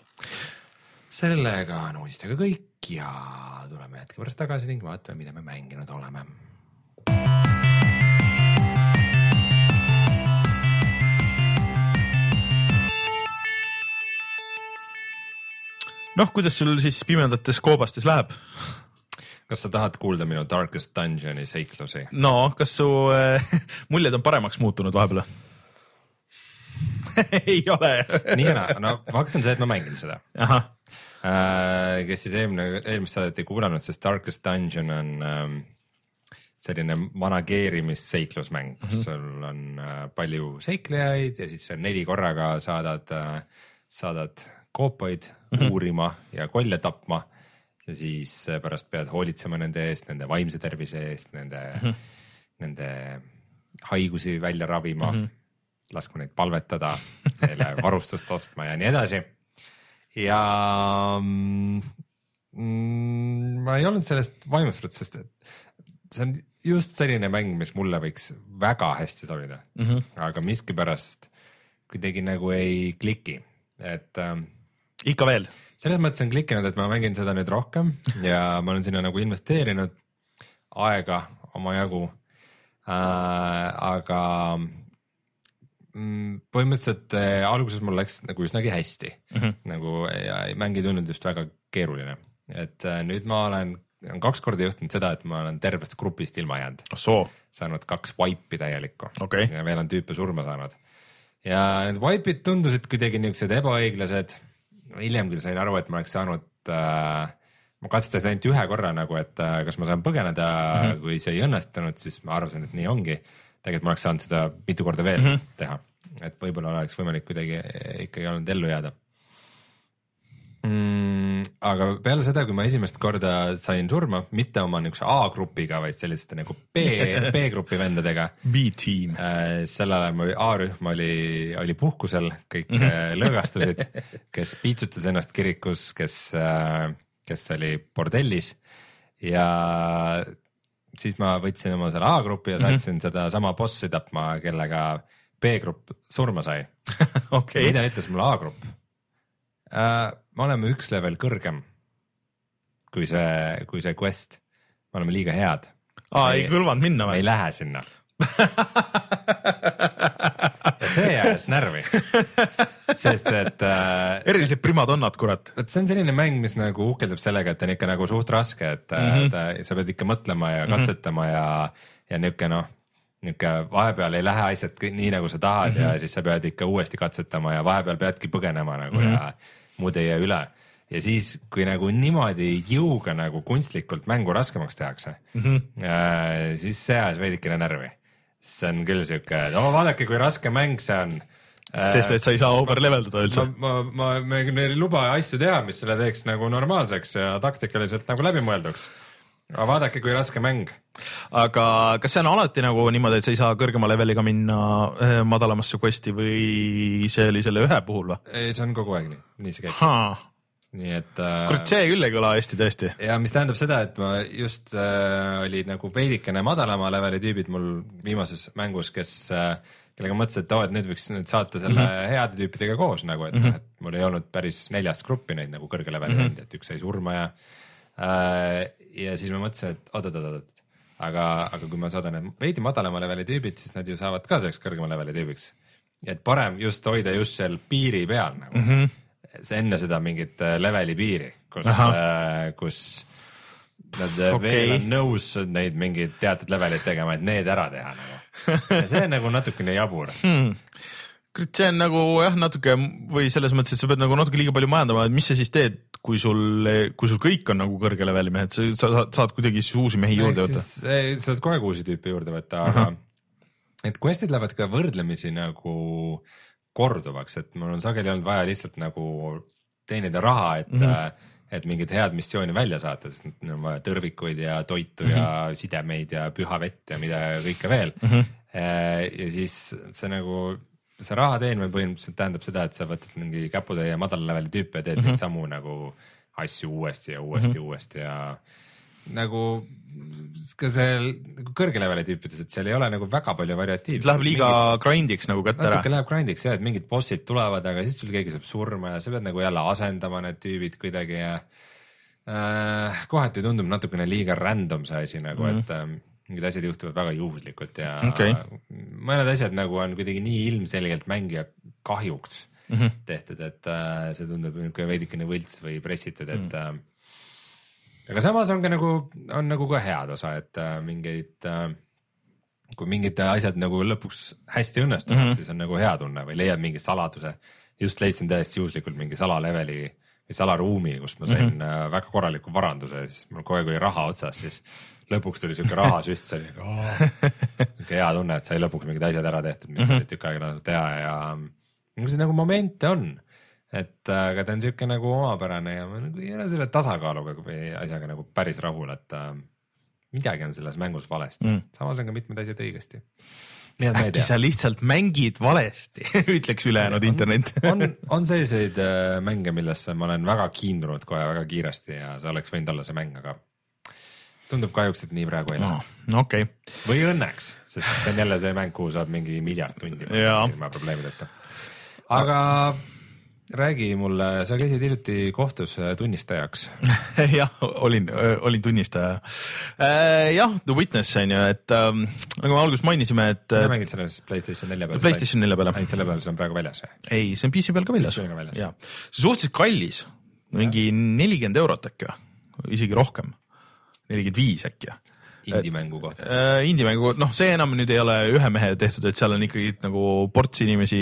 sellega on uudistega kõik ja tuleme hetke pärast tagasi ning vaatame, mida me mänginud oleme. noh, kuidas sul siis pimedates koobastes läheb? kas sa tahad kuulda minu Darkest Dungeoni seiklusi? no kas su äh, (laughs) muljed on paremaks muutunud vahepeal (laughs) ei ole nii ja naa, no fakt on see, et ma mängin seda. Äh, kes siis eelmine, eelmist saadet ei kuulanud, sest Darkest Dungeon on ähm, selline manageerimisseiklusmäng, kus mm -hmm. sul on äh, palju seiklejaid ja siis neli korraga saadad äh,, saadad koopaid mm -hmm. uurima ja kolle tapma. ja siis äh, pärast pead hoolitsema nende eest, nende vaimse tervise eest, nende mm, -hmm. nende haigusi välja ravima mm, -hmm. laskma neid palvetada, (laughs) neile varustust ostma ja nii edasi ja mm, ma ei olnud sellest vaimustatud, sest et see on just selline mäng, mis mulle võiks väga hästi sobida mm, -hmm. aga miskipärast kuidagi nagu ei kliki, et ähm,. Ikka veel? selles mõttes on klikkinud, et ma mängin seda nüüd rohkem ja ma olen sinna nagu investeerinud aega omajagu äh,. aga Mm, põhimõtteliselt äh, alguses mul läks nagu üsnagi hästi mm, -hmm. nagu ja mäng ei tundunud just väga keeruline, et äh, nüüd ma olen kaks korda juhtunud seda, et ma olen tervest grupist ilma jäänud. saanud kaks wipe'i täielikku okay. ja veel on tüüpe surma saanud. ja need wipe'id tundusid kuidagi niuksed ebaõiglased. Hiljem küll sain aru, et ma oleks saanud äh,, ma katsetasin ainult ühe korra nagu, et äh, kas ma saan põgeneda mm, -hmm. kui see ei õnnestunud, siis ma arvasin, et nii ongi. tegelikult ma oleks saanud seda mitu korda veel mm -hmm. teha et võib-olla oleks võimalik kuidagi ikkagi olnud ellu jääda mm,. aga peale seda, kui ma esimest korda sain surma, mitte oma niisuguse A-grupiga, vaid selliste nagu B, B-grupi (laughs) vendadega. B-tiim äh,. sel ajal mul A-rühm oli, oli puhkusel, kõik mm -hmm. lõõgastusid, (laughs) kes piitsutas ennast kirikus, kes äh,, kes oli bordellis ja siis ma võtsin oma selle A-grupi ja saatsin mm -hmm. sedasama bossi tapma, kellega B-grupp surma sai (laughs) okay.. mida ütles mulle A-grupp äh,? Me oleme üks level kõrgem kui see, kui see quest, me oleme liiga head. aa, ei kõlvanud minna või? ei lähe sinna see ajas närvi, sest et äh,. erilised primadonnad, kurat. vot see on selline mäng, mis nagu uhkeldab sellega, et on ikka nagu suht raske, et mm -hmm. ta, sa pead ikka mõtlema ja katsetama mm -hmm. ja, ja niuke noh niuke vahepeal ei lähe asjad nii nagu sa tahad mm -hmm. ja mhm. siis sa pead ikka uuesti katsetama ja vahepeal peadki põgenema nagu mm -hmm. ja muud ei jää üle. ja siis, kui nagu niimoodi jõuga nagu kunstlikult mängu raskemaks tehakse mm, -hmm. äh, siis see ajas veidikene närvi. see on küll siuke, oh vaadake, kui raske mäng see on äh, sest et sa ei saa over level dada üldse. ma, ma, ma, me ei luba asju teha, mis selle teeks nagu normaalseks ja taktikaliselt nagu läbimõelduks aga vaadake, kui raske mäng. aga kas see on alati nagu niimoodi, et sa ei saa kõrgema leveliga minna eh, madalamasse quest'i või see oli selle ühe puhul või? ei, see on kogu aeg nii, nii see käib. nii et äh,. kurat, see küll ei kõla hästi tõesti. ja mis tähendab seda, et ma just äh, olid nagu veidikene madalama leveli tüübid mul viimases mängus, kes äh, kellega mõtlesin, et oo, et nüüd võiks nüüd saata selle mm -hmm. heade tüüpidega koos nagu, et mm, -hmm. et mul ei olnud päris neljast gruppi neid nagu kõrge leveli mm -hmm. vendi, et üks sai surma ja ja siis ma mõtlesin, et oot-oot-oot, aga, aga kui ma saadan need veidi madalama leveli tüübid, siis nad ju saavad ka selleks kõrgema leveli tüübiks. et parem just hoida just seal piiri peal nagu mm, -hmm. enne seda mingit äh, leveli piiri, kus, äh, kus nad äh, okay. veel on nõus neid mingeid teatud levelid tegema, et need ära teha nagu. see on nagu natukene jabur hmm see on nagu jah, natuke või selles mõttes, et sa pead nagu natuke liiga palju majandama, et mis sa siis teed, kui sul, kui sul kõik on nagu kõrge leveli mehed, sa saad, saad kuidagi siis uusi mehi juurde võtta. sa saad kogu aeg uusi tüüpe juurde võtta, aga et quest'id lähevad ka võrdlemisi nagu korduvaks, et mul on sageli olnud vaja lihtsalt nagu teenida raha, et mm, -hmm. et mingit head missiooni välja saata, sest neil on vaja tõrvikuid ja toitu mm -hmm. ja sidemeid ja püha vett ja mida kõike veel mm. -hmm. ja siis see nagu see raha teenimine põhimõtteliselt tähendab seda, et sa võtad mingi käputäie madala leveli tüüpe ja teed mm -hmm. neid samu nagu asju uuesti ja uuesti mm -hmm. uuesti ja nagu ka see nagu kõrge leveli tüüpides, et seal ei ole nagu väga palju variatiivsust. Läheb liiga mingid, grind'iks nagu kätte ära. natuke läheb grind'iks jah, et mingid bossid tulevad, aga siis sul keegi saab surma ja sa pead nagu jälle asendama need tüübid kuidagi ja äh, kohati tundub natukene liiga random see asi nagu mm, -hmm. et ähm, mingid asjad juhtuvad väga juhuslikult ja okay. mõned asjad nagu on kuidagi nii ilmselgelt mängija kahjuks mm -hmm. tehtud, et äh, see tundub niisugune veidikene võlts või pressitud, et mm. -hmm. aga samas on ka nagu, on nagu ka head osa, et äh, mingeid äh, kui mingid asjad nagu lõpuks hästi õnnestuvad mm, -hmm. siis on nagu hea tunne või leiad mingi saladuse. just leidsin täiesti juhuslikult mingi salaleveli või salaruumi, kus ma sain mm -hmm. väga korraliku varanduse, siis mul kogu aeg oli raha otsas, siis lõpuks tuli siuke rahasüst, see oli nagu siuke hea tunne, et sai lõpuks mingid asjad ära tehtud, mis mm -hmm. olid tükk aega tahtnud teha ja nagu see nagu momente on. et aga ta on siuke nagu omapärane ja ma nagu ei ole selle tasakaaluga või asjaga nagu päris rahul, et äh, midagi on selles mängus valesti mm., samas on ka mitmed asjad õigesti. äkki sa lihtsalt mängid valesti (laughs) ütleks ülejäänud internet on, on selliseid äh, mänge, millesse ma olen väga kiindunud kohe väga kiiresti ja see oleks võinud olla see mäng, aga tundub kahjuks, et nii praegu ei lähe no,. okei okay.. või õnneks, sest see on jälle see mäng, kuhu saab mingi miljard tundi ilma probleemideta. aga räägi mulle, sa käisid hiljuti kohtus äh, tunnistajaks (laughs) jah, olin, olin tunnistaja. Äh, jah, The Witness on ju, et ähm, nagu me alguses mainisime, et. sina mängid selles Playstation nelja peal? Playstation nelja peal. ainult selle peal, see on praegu väljas või? ei, see on PC peal ka väljas. ja, see on suhteliselt kallis, mingi nelikümmend eurot äkki või, isegi rohkem nelikümmend viis äkki indie-mängu kohta äh,? Indie-mängu, noh, see enam nüüd ei ole ühe mehe tehtud, et seal on ikkagi nagu ports inimesi,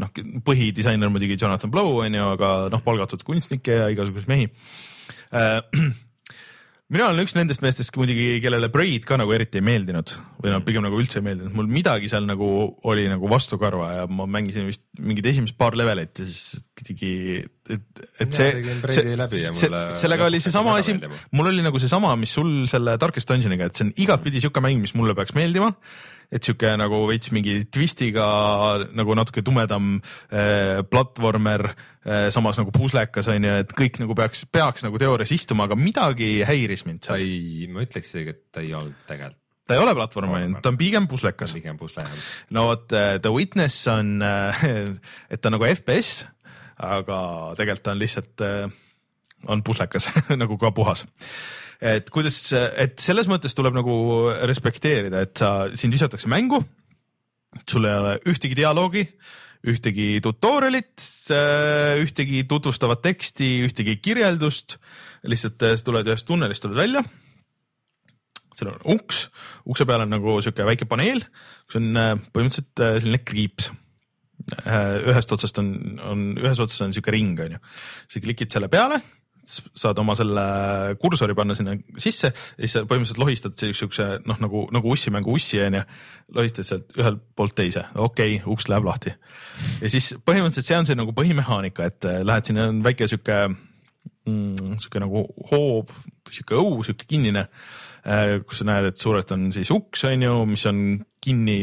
noh, põhidisainer muidugi Jonathan Blow on ju, aga noh, palgatud kunstnikke ja igasuguseid mehi äh, (clears throat) mina olen üks nendest meestest muidugi, kellele Braid ka nagu eriti ei meeldinud või noh, pigem nagu üldse ei meeldinud, mul midagi seal nagu oli nagu vastukarva ja ma mängisin vist mingid esimesed paar levelit ja siis kuidagi, et, et see, see, see, sellega oli seesama asi, mul oli nagu seesama, mis sul selle Darkest Dungeoniga, et see on igatpidi sihuke mäng, mis mulle peaks meeldima et sihuke nagu veits mingi twistiga nagu natuke tumedam äh, platvormer äh,, samas nagu puslekas on ju, et kõik nagu peaks, peaks nagu teoorias istuma, aga midagi häiris mind seal. ei, ma ütleks isegi, et ta ei olnud tegelikult ta ei ole platvorm ainult, ta on pigem puslekas. pigem pusle jah. no vot uh, The Witness on et ta nagu FPS, aga tegelikult ta on lihtsalt on puslekas (laughs) nagu ka puhas et kuidas, et selles mõttes tuleb nagu respekteerida, et sa, sind visatakse mängu, sul ei ole ühtegi dialoogi, ühtegi tutorial'it, ühtegi tutvustavat teksti, ühtegi kirjeldust, lihtsalt sa tuled ühest tunnelist, tuled välja seal on uks, ukse peal on nagu sihuke väike paneel, kus on põhimõtteliselt selline kriips. ühest otsast on, on, ühes otsas on sihuke ring, on ju. sa klikid selle peale saad oma selle kursori panna sinna sisse ja siis sa põhimõtteliselt lohistad siukse noh, nagu, nagu ussimängu ussi onju. lohistad sealt ühelt poolt teise, okei okay,, uks läheb lahti. ja siis põhimõtteliselt see on see nagu põhimehaanika, et äh, lähed sinna on väike sihuke mm,, sihuke nagu hoov, sihuke õu, sihuke kinnine, äh, kus sa näed, et suurelt on siis uks onju, mis on kinni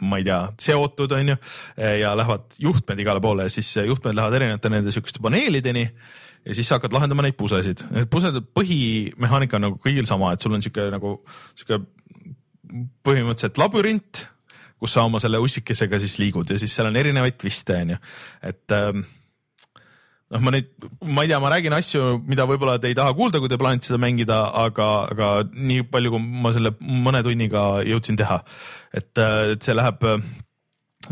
ma ei tea, seotud, on ju, ja lähevad juhtmed igale poole ja siis juhtmed lähevad erinevate nende sihukeste paneelideni ja siis sa hakkad lahendama neid pusesid. Need pused, põhimehaanika on nagu kõigil sama, et sul on sihuke nagu sihuke põhimõtteliselt labürint, kus sa oma selle ussikesega siis liigud ja siis seal on erinevaid twiste, on ju, et ähm, noh, ma nüüd, ma ei tea, ma räägin asju, mida võib-olla te ei taha kuulda, kui te plaanite seda mängida, aga, aga nii palju, kui ma selle mõne tunniga jõudsin teha, et, et see läheb äh,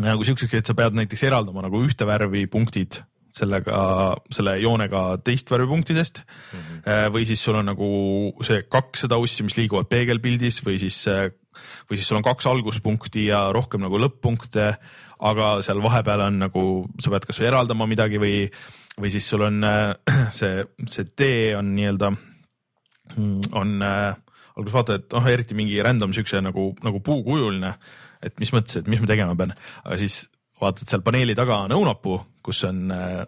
nagu siukseks, et sa pead näiteks eraldama nagu ühte värvi punktid sellega, selle joonega teist värvi punktidest mm. -hmm. või siis sul on nagu see kakssada ussi, mis liiguvad peegelpildis või siis, äh, või siis sul on kaks alguspunkti ja rohkem nagu lõpp-punkte, aga seal vahepeal on nagu, sa pead kasvõi eraldama midagi või või siis sul on äh, (clears throat) see, see tee on nii-öelda, mm, on äh,, alguses vaatad, et noh, eriti mingi random siukse nagu, nagu puukujuline, et mis mõttes, et mis ma tegema pean, aga siis vaatad seal paneeli taga on õunapuu, kus on äh,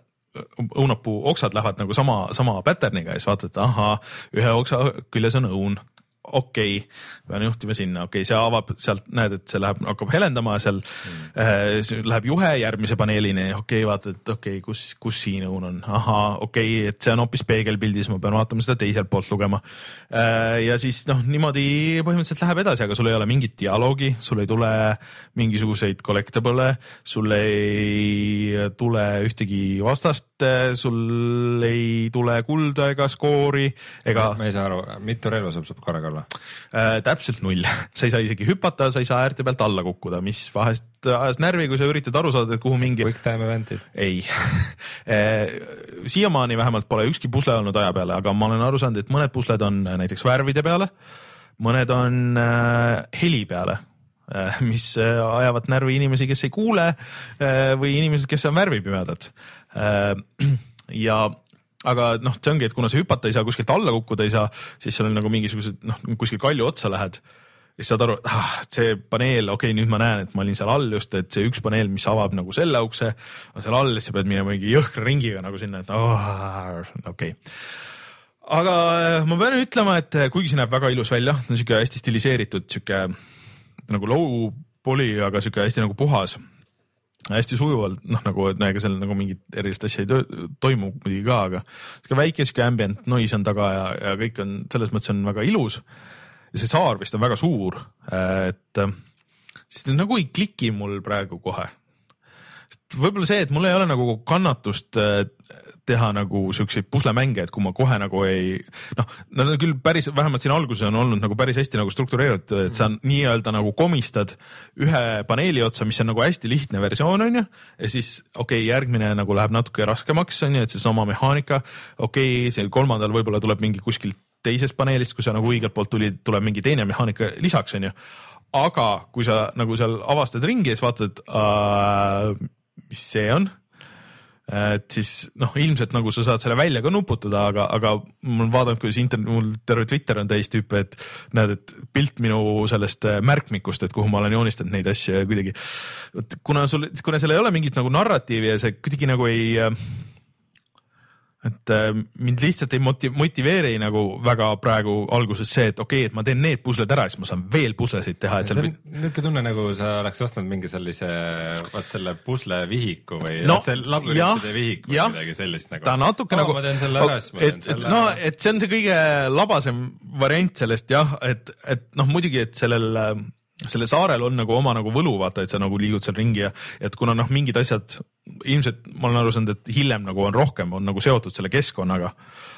õunapuu oksad lähevad nagu sama, sama pattern'iga ja siis vaatad, ahaa, ühe oksa küljes on õun, okei okay,, pean juhtima sinna, okei okay,, see avab sealt, näed, et see läheb, hakkab helendama seal mm. äh,, läheb juhe järgmise paneelini, okei okay,, vaatad, et okei okay,, kus, kus siin õun on, ahaa, okei okay,, et see on hoopis peegelpildis, ma pean vaatama seda teiselt poolt lugema äh,. ja siis noh, niimoodi põhimõtteliselt läheb edasi, aga sul ei ole mingit dialoogi, sul ei tule mingisuguseid collectible'e, sul ei tule ühtegi vastast, sul ei tule kulda ega skoori ega. ma ei saa aru, mitu relva sul saab korraga olla? või? äh,. täpselt null, (laughs) sa ei saa isegi hüpata, sa ei saa äärte pealt alla kukkuda, mis vahest ajas närvi, kui sa üritad aru saada, et kuhu mingi Quick time event'id. ei (laughs) siiamaani vähemalt pole ükski pusle olnud aja peale, aga ma olen aru saanud, et mõned pusled on näiteks värvide peale, mõned on äh, heli peale äh, mis äh, ajavad närvi inimesi, kes ei kuule äh, või inimesed, kes on värvipimedad äh. (clears throat) ja aga noh, see ongi, et kuna sa hüpata ei saa, kuskilt alla kukkuda ei saa, siis sul on nagu mingisugused noh, kuskil kalju otsa lähed siis saad aru, et ah, see paneel, okei okay,, nüüd ma näen, et ma olin seal all just, et see üks paneel, mis avab nagu selle ukse, on seal all ja sa pead minema mingi jõhkra ringiga nagu sinna, et oh, okei okay. aga äh, ma pean ütlema, et kuigi see näeb väga ilus välja, niisugune hästi stiliseeritud sihuke nagu low poly, aga sihuke hästi nagu puhas, hästi sujuvalt, noh nagu, et ega seal nagu mingit erilist asja ei toimu muidugi ka, aga sihuke väike sihuke ambient noise on taga ja, ja kõik on selles mõttes on väga ilus ja see saar vist on väga suur, et siis ta nagu ei kliki mul praegu kohe. võib-olla see, et mul ei ole nagu kannatust teha nagu siukseid puslemänge, et kui ma kohe nagu ei noh, nad on küll päris, vähemalt siin alguses on olnud nagu päris hästi nagu struktureeritud, et sa nii-öelda nagu komistad ühe paneeli otsa, mis on nagu hästi lihtne versioon on ju. ja siis okei okay,, järgmine nagu läheb natuke raskemaks on ju, et seesama mehaanika, okei okay,, see kolmandal võib-olla tuleb mingi kuskilt teisest paneelist, kui sa nagu õigelt poolt tulid, tuleb mingi teine mehaanika lisaks onju. aga kui sa nagu seal avastad ringi ja siis vaatad uh,, mis see on et siis noh, ilmselt nagu sa saad selle välja ka nuputada, aga, aga ma olen vaadanud, kuidas internet, mul terve Twitter on täis tüüpe, et näed, et pilt minu sellest äh, märkmikust, et kuhu ma olen joonistanud neid asju ja kuidagi. vot kuna sul, kuna seal ei ole mingit nagu narratiivi ja see kuidagi nagu ei äh, et äh, mind lihtsalt ei moti-, motiveeri nagu väga praegu alguses see, et okei okay,, et ma teen need pusled ära, siis ma saan veel puslesid teha, see seal on niisugune tunne, nagu sa oleks ostnud mingi sellise, vaat selle pusle vihiku või No, see labürintide vihik või midagi sellist nagu. ta natuke nagu. ma teen selle ära, siis ma teen et, et selle no ära., et see on see kõige labasem variant sellest jah, et, et noh, muidugi, et sellel sellel saarel on nagu oma nagu võlu, vaata, et sa nagu liigud seal ringi ja et kuna noh, mingid asjad ilmselt ma olen aru saanud, et hiljem nagu on rohkem on nagu seotud selle keskkonnaga.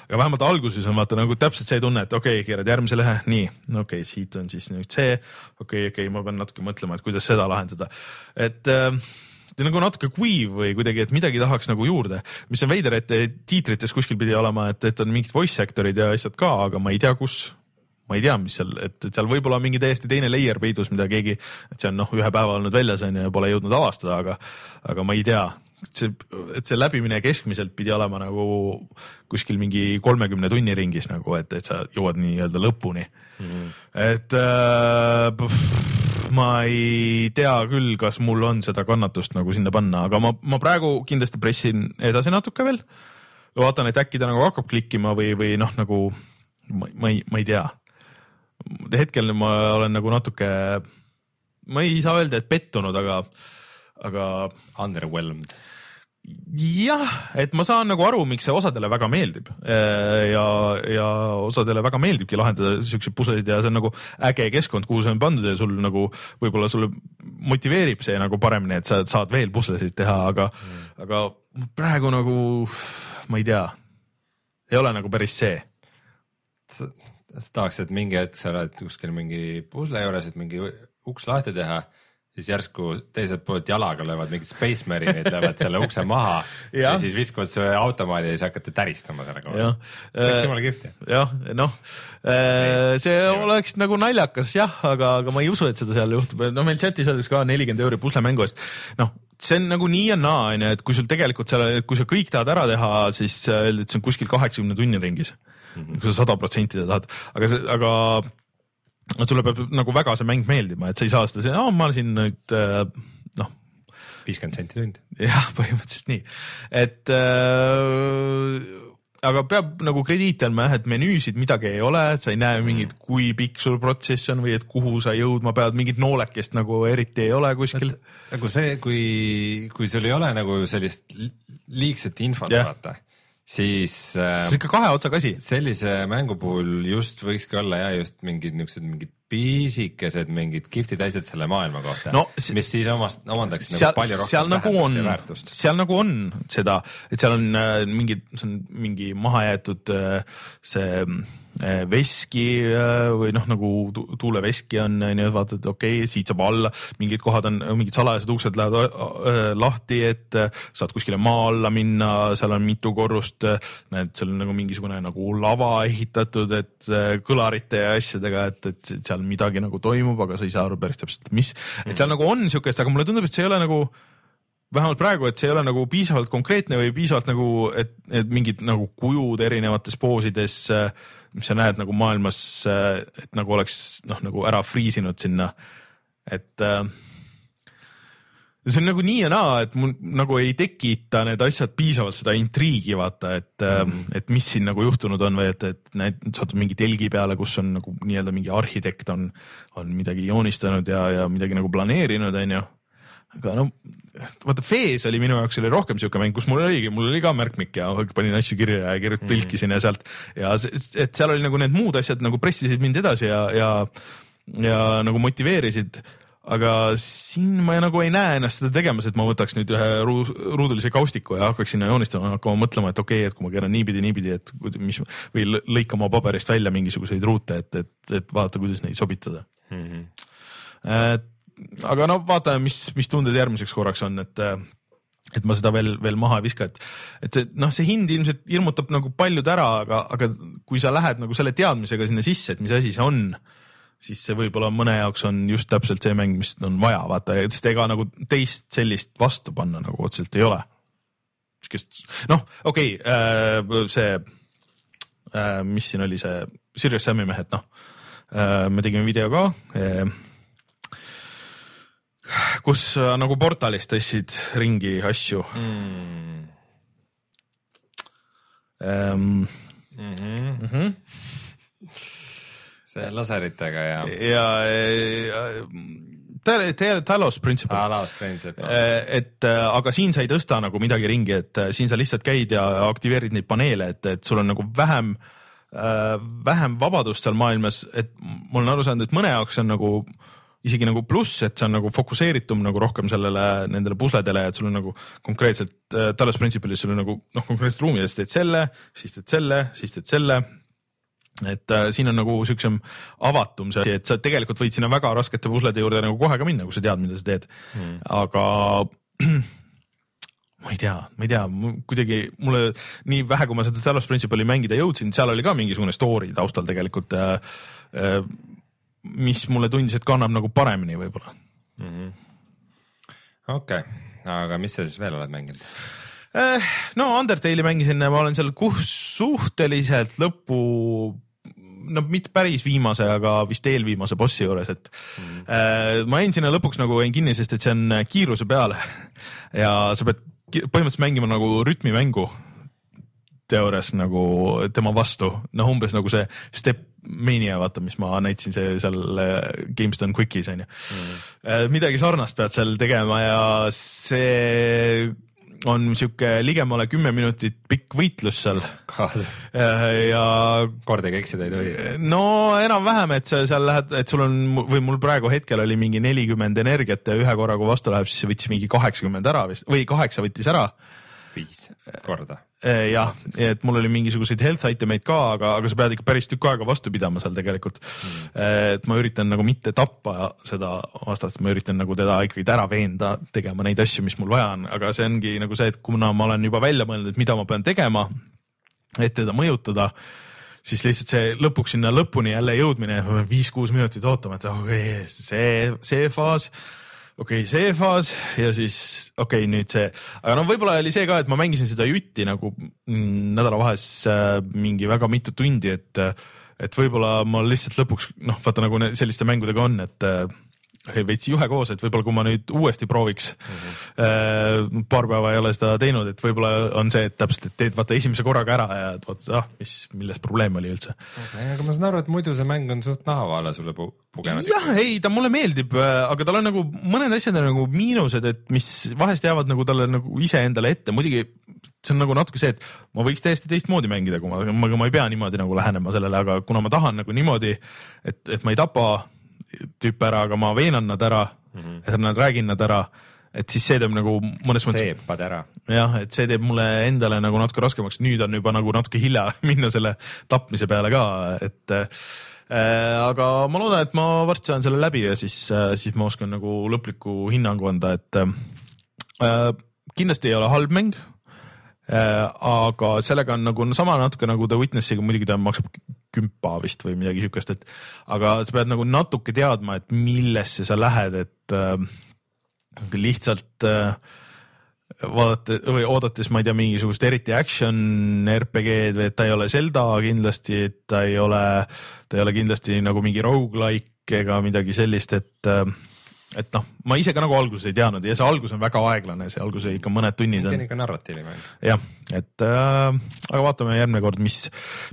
aga vähemalt alguses on vaata nagu täpselt see tunne, et okei okay,, keerad järgmise lehe, nii, okei okay,, siit on siis nüüd see, okei okay,, okei okay,, ma pean natuke mõtlema, et kuidas seda lahendada, et äh, nagu natuke kuiv või kuidagi, et midagi tahaks nagu juurde, mis on veider, et tiitrites kuskil pidi olema, et, et on mingid voice actor'id ja asjad ka, aga ma ei tea, kus. Ma ei tea, mis seal, et seal võib-olla on mingi täiesti teine layer peidus, mida keegi, et see on noh, ühe päeva olnud väljas on ju ja pole jõudnud avastada, aga, aga ma ei tea et see, et see läbimine keskmiselt pidi olema nagu kuskil mingi kolmekümne tunni ringis nagu, et, et sa jõuad nii-öelda lõpuni mm. -hmm. et äh, pff, ma ei tea küll, kas mul on seda kannatust nagu sinna panna, aga ma, ma praegu kindlasti pressin edasi natuke veel. vaatan, et äkki ta nagu hakkab klikkima või, või noh, nagu ma, ma ei, ma ei tea. Hetkel ma olen nagu natuke, ma ei saa öelda, et pettunud, aga, aga Underwhelmed. jah, et ma saan nagu aru, miks see osadele väga meeldib ja, ja osadele väga meeldibki lahendada siukseid puslesid ja see on nagu äge keskkond, kuhu see on pandud ja sul nagu võib-olla sulle motiveerib see nagu paremini, et sa saad veel puslesid teha, aga mm., aga praegu nagu ma ei tea, ei ole nagu päris see. Sa, tahaks, et mingi hetk sa oled kuskil mingi pusle juures, et mingi uks lahti teha, siis järsku teiselt poolt jalaga löövad mingid Space Marine'id, (laughs) löövad selle ukse maha ja. Ja siis viskavad su automaadi ja siis hakkate täristama sellega. jah, see oleks jumala kihvt. jah, noh, see oleks nagu naljakas jah, aga, aga ma ei usu, et seda seal juhtub, no meil chatis öeldakse ka nelikümmend euri puslemängu eest, noh see on nagu nii ja naa onju, et kui sul tegelikult seal, kui sa kõik tahad ära teha, siis sa öeldi, et see on kuskil kaheksakümne tunni ringis mm. -hmm. kui sa sada protsenti seda tahad, aga see, aga sulle peab nagu väga see mäng meeldima, et sa ei saa seda, no ma siin nüüd äh, noh, viiskümmend senti tund. jah, (laughs) põhimõtteliselt nii, et äh, aga peab nagu krediiti andma jah, et menüüsid midagi ei ole, sa ei näe mingit, kui pikk sul protsess on või et kuhu sa jõudma pead, mingit noolekest nagu eriti ei ole kuskil. nagu see, kui, kui sul ei ole nagu sellist li- liigset infot yeah. vaata, siis äh, see on ikka kahe otsaga asi. sellise mängu puhul just võikski olla ja just mingid niisugused mingid pisikesed mingid kihvtid asjad selle maailma kohta No mis siis omast, omandaksid seal nagu, palju rohkem nagu on ja, väärtust. seal nagu on seda, et seal on äh, mingid, see on mingi mahajäetud äh, see eh, veski eh, või noh, nagu tu- tuuleveski on, onju, vaatad, okei okay,, siit saab alla, mingid kohad on, mingid salajased uksed lähevad eh, lahti, et eh, saad kuskile maa alla minna, seal on mitu korrust, eh, näed, seal on nagu mingisugune nagu lava ehitatud, et eh, kõlarite ja asjadega, et, et seal midagi nagu toimub, aga sa ei saa aru päris täpselt, mis, et seal nagu on siukest, aga mulle tundub, et see ei ole nagu vähemalt praegu, et see ei ole nagu piisavalt konkreetne või piisavalt nagu, et, et mingid nagu kujud erinevates poosides, mis sa näed nagu maailmas, et nagu oleks noh, nagu ära friisinud sinna, et äh, see on nagu nii ja naa, et mul nagu ei tekita need asjad piisavalt seda intriigi vaata, et mm., et mis siin nagu juhtunud on või et, et näed, satud mingi telgi peale, kus on nagu nii-öelda mingi arhitekt on, on midagi joonistanud ja, ja midagi nagu planeerinud, onju. Aga no vaata, Fees oli minu jaoks oli rohkem siuke mäng, kus mul oligi, mul oli ka märkmik ja panin asju kirja ja kirjut- tõlkisin ja sealt ja et seal oli nagu need muud asjad nagu pressisid mind edasi ja, ja, ja nagu motiveerisid aga siin ma nagu ei näe ennast seda tegemas, et ma võtaks nüüd ühe ruu, ruudulise kaustiku ja hakkaks sinna joonistama, hakkama mõtlema, et okei okay,, et kui ma keeran niipidi, niipidi, et mis või lõ- lõikama paberist välja mingisuguseid ruute, et, et, et vaadata, kuidas neid sobitada mm. -hmm. et aga no vaatame, mis, mis tunded järgmiseks korraks on, et et ma seda veel, veel maha ei viska, et, et see noh, see hind ilmselt hirmutab nagu paljud ära, aga, aga kui sa lähed nagu selle teadmisega sinna sisse, et mis asi see on, siis see võib-olla mõne jaoks on just täpselt see mäng, mis on vaja, vaata, sest ega nagu teist sellist vastu panna nagu otseselt ei ole. sihukest, noh, okei okay, äh,, see äh,, mis siin oli see Sirius Sami mehed, noh äh,, me tegime video ka kus äh, nagu portalis tõstsid ringi asju Mm. ähm,. Mm -hmm. Mm -hmm. see laseritega ja ja, ja Tal- Tal- Talos Principle ah., Alas Princip. et äh, aga siin sa ei tõsta nagu midagi ringi, et äh, siin sa lihtsalt käid ja aktiveerid neid paneele, et, et sul on nagu vähem äh,, vähem vabadust seal maailmas, et ma olen aru saanud, et mõne jaoks on nagu isegi nagu pluss, et see on nagu fokusseeritum nagu rohkem sellele, nendele pusledele, et sul on nagu konkreetselt äh, Talos Principle'is sul on nagu noh, konkreetselt ruumides teed selle, siis teed selle, siis teed selle et äh, siin on nagu siuksem avatum see et sa tegelikult võid sinna väga raskete puslede juurde nagu kohe ka minna, kui sa tead, mida sa teed mm.. aga (clears throat) ma ei tea, ma ei tea, kuidagi mulle nii vähe, kui ma seda Talos Principle'i mängida jõudsin, seal oli ka mingisugune story taustal tegelikult äh,. Äh, mis mulle tundis, et kannab nagu paremini võib-olla. okei, aga mis sa siis veel oled mänginud? Eh, no Undertale'i mängisin, ma olen seal suhteliselt lõpu, no mitte päris viimase, aga vist eelviimase bossi juures, et mm. äh, ma jäin sinna lõpuks nagu jäin kinni, sest et see on kiiruse peale ja sa pead põhimõtteliselt mängima nagu rütmimängu teoorias nagu tema vastu, noh, umbes nagu see Step Mania, vaata, mis ma näitasin see seal äh, GameStone Quickis onju mm.. midagi sarnast pead seal tegema ja see on sihuke ligemale kümme minutit pikk võitlus seal ja kordagi eksida ei tohi. no enam-vähem, et sa seal lähed, et sul on või mul praegu hetkel oli mingi nelikümmend energiat ja ühe korra, kui vastu läheb, siis võttis mingi kaheksakümmend ära vist või kaheksa võttis ära viis korda. Eh, jah, et mul oli mingisuguseid health item eid ka, aga, aga sa pead ikka päris tükk aega vastu pidama seal tegelikult mm.. et ma üritan nagu mitte tappa seda vastast, ma üritan nagu teda ikkagi ära veenda tegema neid asju, mis mul vaja on, aga see ongi nagu see, et kuna ma olen juba välja mõelnud, et mida ma pean tegema, et teda mõjutada siis lihtsalt see lõpuks sinna lõpuni jälle jõudmine, viis-kuus minutit ootama, et okei okay,, see, see faas okei okay,, see faas ja siis okei okay,, nüüd see, aga no võib-olla oli see ka, et ma mängisin seda jutti nagu mm, nädalavahes äh, mingi väga mitu tundi, et et võib-olla ma lihtsalt lõpuks noh, vaata nagu selliste mängudega on, et äh, veits juhe koos, et võib-olla kui ma nüüd uuesti prooviks mm, -hmm. paar päeva ei ole seda teinud, et võib-olla on see, et täpselt, et teed vaata esimese korraga ära ja et vaata ah,, mis, milles probleem oli üldse aga ma saan aru, et muidu see mäng on suht nahavaale sulle pu- pugenud. jah, ei ta mulle meeldib, aga tal on nagu mõned asjad on nagu miinused, et mis vahest jäävad nagu talle nagu iseendale ette, muidugi see on nagu natuke see, et ma võiks täiesti teistmoodi mängida, kui ma, ma, ma ei pea niimoodi nagu lähenema sellele, aga kuna ma tahan nagu niimoodi, et, et ma ei tapa tüüpe ära, aga ma veenan nad ära mm, -hmm. et nad räägin nad ära, et siis see teeb nagu mõnes mõttes seepad ära. jah, et see teeb mulle endale nagu natuke raskemaks, nüüd on juba nagu natuke hilja (laughs) minna selle tapmise peale ka, et äh, aga ma loodan, et ma varsti saan selle läbi ja siis äh,, siis ma oskan nagu lõpliku hinnangu anda, et äh, kindlasti ei ole halb mäng. Aga sellega on nagu no, sama natuke nagu The Witnessiga, muidugi ta maksab kümpa vist või midagi siukest, et aga sa pead nagu natuke teadma, et millesse sa lähed, et äh, lihtsalt äh, vaadata või oodates, ma ei tea, mingisugust eriti action RPG-d või et ta ei ole Zelda kindlasti, et ta ei ole, ta ei ole kindlasti nagu mingi rogu-like ega midagi sellist, et et noh, ma ise ka nagu alguses ei teadnud ja see algus on väga aeglane, see algus ikka mõned tunnid see on on ikka narratiivimäng. jah, et äh, aga vaatame järgmine kord, mis,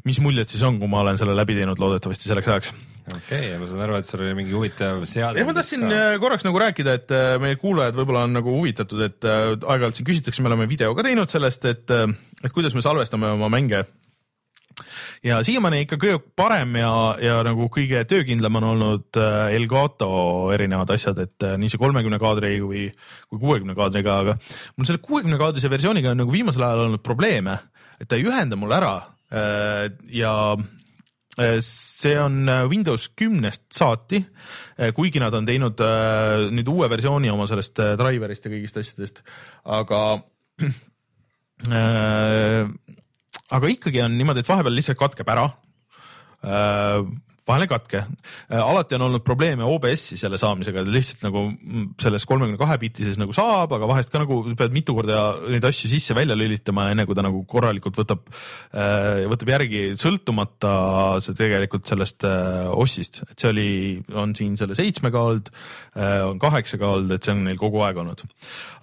mis muljed siis on, kui ma olen selle läbi teinud loodetavasti selleks ajaks. okei okay,, ma saan aru, et sul oli mingi huvitav seade. ja ma tahtsin äh, korraks nagu rääkida, et äh, meie kuulajad võib-olla on nagu huvitatud, et äh, aeg-ajalt siin küsitakse, me oleme video ka teinud sellest, et, et kuidas me salvestame oma mänge. Ja siiamaani ikka kõige parem ja, ja nagu kõige töökindlam on olnud äh, Elgato erinevad asjad, et äh, nii see kolmekümne kaadri kui, kui kuuekümne kaadriga, aga mul selle kuuekümne kaadrise versiooniga on nagu viimasel ajal olnud probleeme, et ta ei ühenda mul ära äh, ja see on Windows kümnest saati, kuigi nad on teinud nüüd uue versiooni oma sellest driver'ist ja kõigist asjadest, aga aga ikkagi on niimoodi, et vahepeal lihtsalt katkeb ära. Äh, vahel ei katke, alati on olnud probleeme OBS-i selle saamisega, lihtsalt nagu selles kolmekümne kahe bitises nagu saab, aga vahest ka nagu pead mitu korda neid asju sisse-välja lülitama, enne kui ta nagu korralikult võtab, võtab järgi, sõltumata see tegelikult sellest äh, ossist, et see oli, on siin selle seitsmega olnud, on kaheksaga olnud, et see on neil kogu aeg olnud.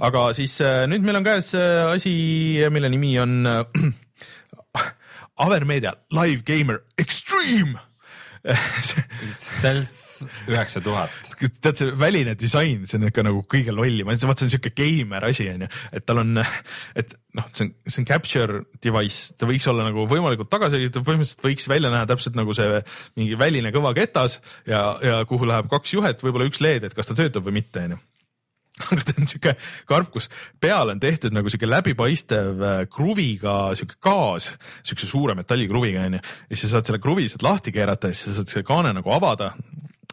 aga siis äh, nüüd meil on käes äh, asi, mille nimi on äh, Avermeedia Live Gamer Extreme. Stealth üheksa tuhat. tead see väline disain, see on ikka nagu kõige lollim, vaata see on siuke geimer asi onju, et tal on, et noh, see on, see on capture device, ta võiks olla nagu võimalikult tagasihoidlik, põhimõtteliselt võiks välja näha täpselt nagu see mingi väline kõva ketas ja, ja kuhu läheb kaks juhet, võib-olla üks LED, et kas ta töötab või mitte onju (laughs) aga ta on siuke karp, kus peal on tehtud nagu siuke läbipaistev äh, kruviga siuke gaas, siukse suure metallikruviga onju. ja siis sa saad selle kruvi sealt lahti keerata ja siis sa saad selle kaane nagu avada.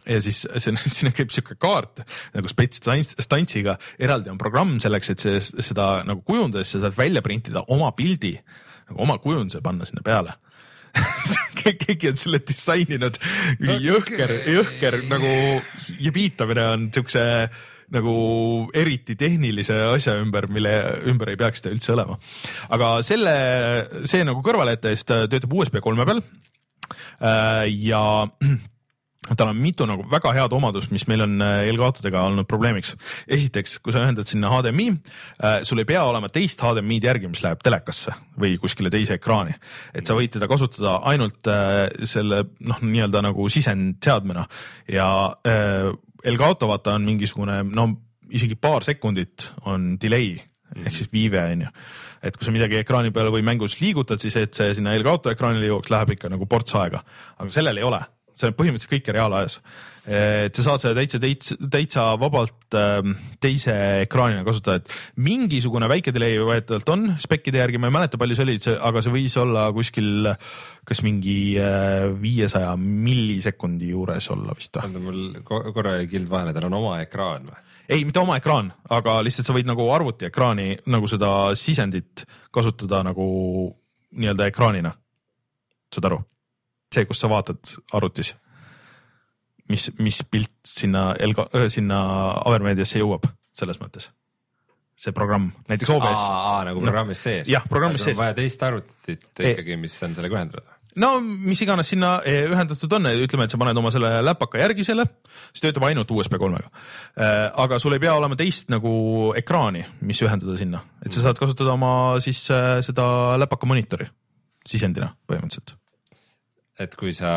Ja siis (laughs) see, sinna käib siuke kaart nagu spets stants- stantsiga, eraldi on programm selleks, et see, seda nagu kujundades sa saad välja printida oma pildi, nagu oma kujunduse panna sinna peale. (laughs) Keegi on selle disaininud, jõhker, jõhker nagu ja viitamine on siukse nagu eriti tehnilise asja ümber, mille ümber ei peaks ta üldse olema. aga selle, see nagu kõrvale jätta, siis ta töötab USB kolme peal. ja (clears throat) tal on mitu nagu väga head omadust, mis meil on äh, Elgatodega olnud probleemiks. esiteks, kui sa ühendad sinna HDMI, sul ei pea olema teist HDMI-d järgi, mis läheb telekasse või kuskile teise ekraani, et sa võid teda kasutada ainult äh, selle noh, nii-öelda nagu sisendseadmena ja äh, Elgato vaata on mingisugune no isegi paar sekundit on delay ehk siis viive on ju, et kui sa midagi ekraani peal või mängus liigutad, siis et see sinna Elgato ekraanile jõuaks, läheb ikka nagu ports aega, aga sellel ei ole, see on põhimõtteliselt kõike reaalajas. Et sa saad seda täitsa, täitsa, täitsa vabalt ähm, teise ekraanina kasutada, et mingisugune väike delay väidetavalt on spekkide järgi, ma ei mäleta, palju see oli, aga see võis olla kuskil kas mingi äh, viiesaja millisekundi juures olla vist või? oota, mul ko- korra jäi kild vahele, tal on oma ekraan või? ei, mitte oma ekraan, aga lihtsalt sa võid nagu arvuti ekraani nagu seda sisendit kasutada nagu nii-öelda ekraanina. saad aru? see, kus sa vaatad arvutis, mis, mis pilt sinna Elga, sinna Avermeediasse jõuab, selles mõttes. see programm, näiteks OBS. nagu programmis sees? jah, programmis sees. vaja teist arvutit ikkagi, mis on sellega ühendatud? no mis iganes sinna eh, ühendatud on, ütleme, et sa paned oma selle läpaka järgi selle, siis töötab ainult USB kolmega. aga sul ei pea olema teist nagu ekraani, mis ühendada sinna, et sa saad kasutada oma siis seda läpaka monitori sisendina põhimõtteliselt. et kui sa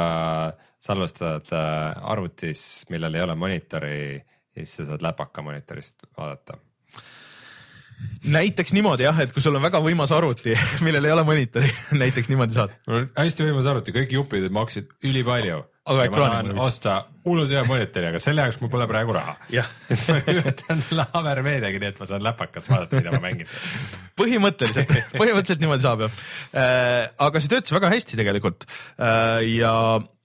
salvestad äh, arvutis, millel ei ole monitori, siis sa saad läpaka monitorist vaadata. näiteks niimoodi jah, et kui sul on väga võimas arvuti, (laughs) millel ei ole monitori, (laughs) näiteks niimoodi saad. mul on hästi võimas arvuti, kõik jupid maksid ülipalju, aga ekraani tahan ma viitsi. osta hullult hea monitori, aga selle jaoks mul pole praegu raha. siis (laughs) ma üritan selle Hammer Mediagi, nii et ma saan läpakas vaadata, mida ma mängin. (laughs) põhimõtteliselt, põhimõtteliselt niimoodi saab jah. aga see töötas väga hästi tegelikult ja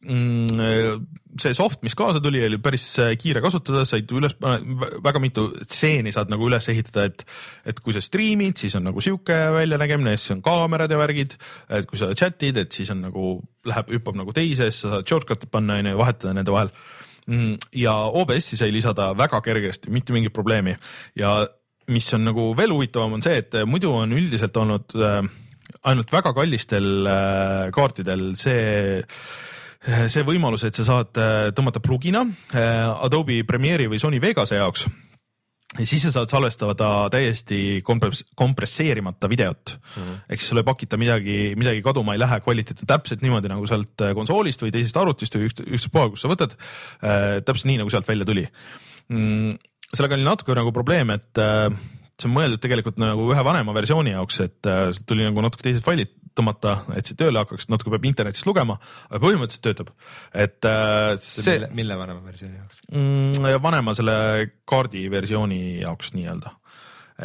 mm, see soft, mis kaasa tuli, oli päris äh, kiire kasutada, said üles, väga mitu stseeni saad nagu üles ehitada, et et kui sa striimid, siis on nagu sihuke väljanägemine, siis on kaamerad ja värgid, et kui sa chat'id, et siis on nagu läheb, hüppab nagu teise, siis sa saad shortcut'e panna onju ja vahetada nende vahel. ja OBS-i sai lisada väga kergesti, mitte mingit probleemi ja mis on nagu veel huvitavam, on see, et muidu on üldiselt olnud äh, ainult väga kallistel äh, kaartidel see see võimalus, et sa saad äh, tõmmata plugina äh, Adobe Premiere'i või Sony Vegase jaoks ja siis sa saad salvestada täiesti kompres- kompresseerimata videot mm -hmm. ehk siis sul ei pakita midagi, midagi kaduma ei lähe, kvaliteet on täpselt niimoodi nagu sealt konsoolist või teisest arvutist või ükst- ükstaspuha, kus sa võtad äh,. täpselt nii nagu sealt välja tuli mm,. sellega oli natuke nagu probleem, et äh, see on mõeldud tegelikult nagu ühe vanema versiooni jaoks, et äh, tuli nagu natuke teised failid tõmmata, et see tööle hakkaks, natuke peab internetist lugema, aga põhimõtteliselt töötab. et äh, see mille, mille vanema versiooni jaoks? mm, vanema selle kaardi versiooni jaoks nii-öelda.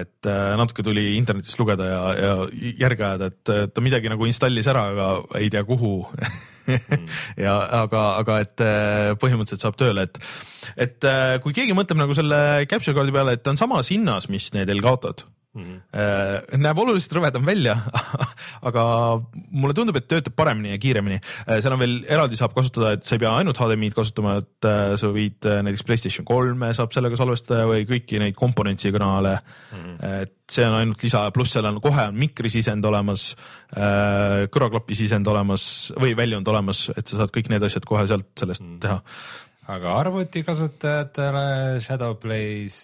et äh, natuke tuli internetist lugeda ja, ja järge ajada, et äh, ta midagi nagu installis ära, aga ei tea kuhu (laughs) ja aga, aga et äh, põhimõtteliselt saab tööle, et, et kui keegi mõtleb nagu selle capture kaardi peale, et ta on samas hinnas, mis need Elgatod Mm -hmm. näeb oluliselt rõvedam välja, (laughs) aga mulle tundub, et töötab paremini ja kiiremini. seal on veel eraldi saab kasutada, et sa ei pea ainult HDMI-d kasutama, et äh, sa võid äh, näiteks Playstation kolme saab sellega salvestada või kõiki neid komponentsi kanale mm. -hmm. et see on ainult lisa, pluss seal on kohe on mikrisisend olemas, kõrvaklapi sisend olemas või väljund olemas, et sa saad kõik need asjad kohe sealt sellest mm -hmm. teha. aga arvutikasutajatele Shadowplay's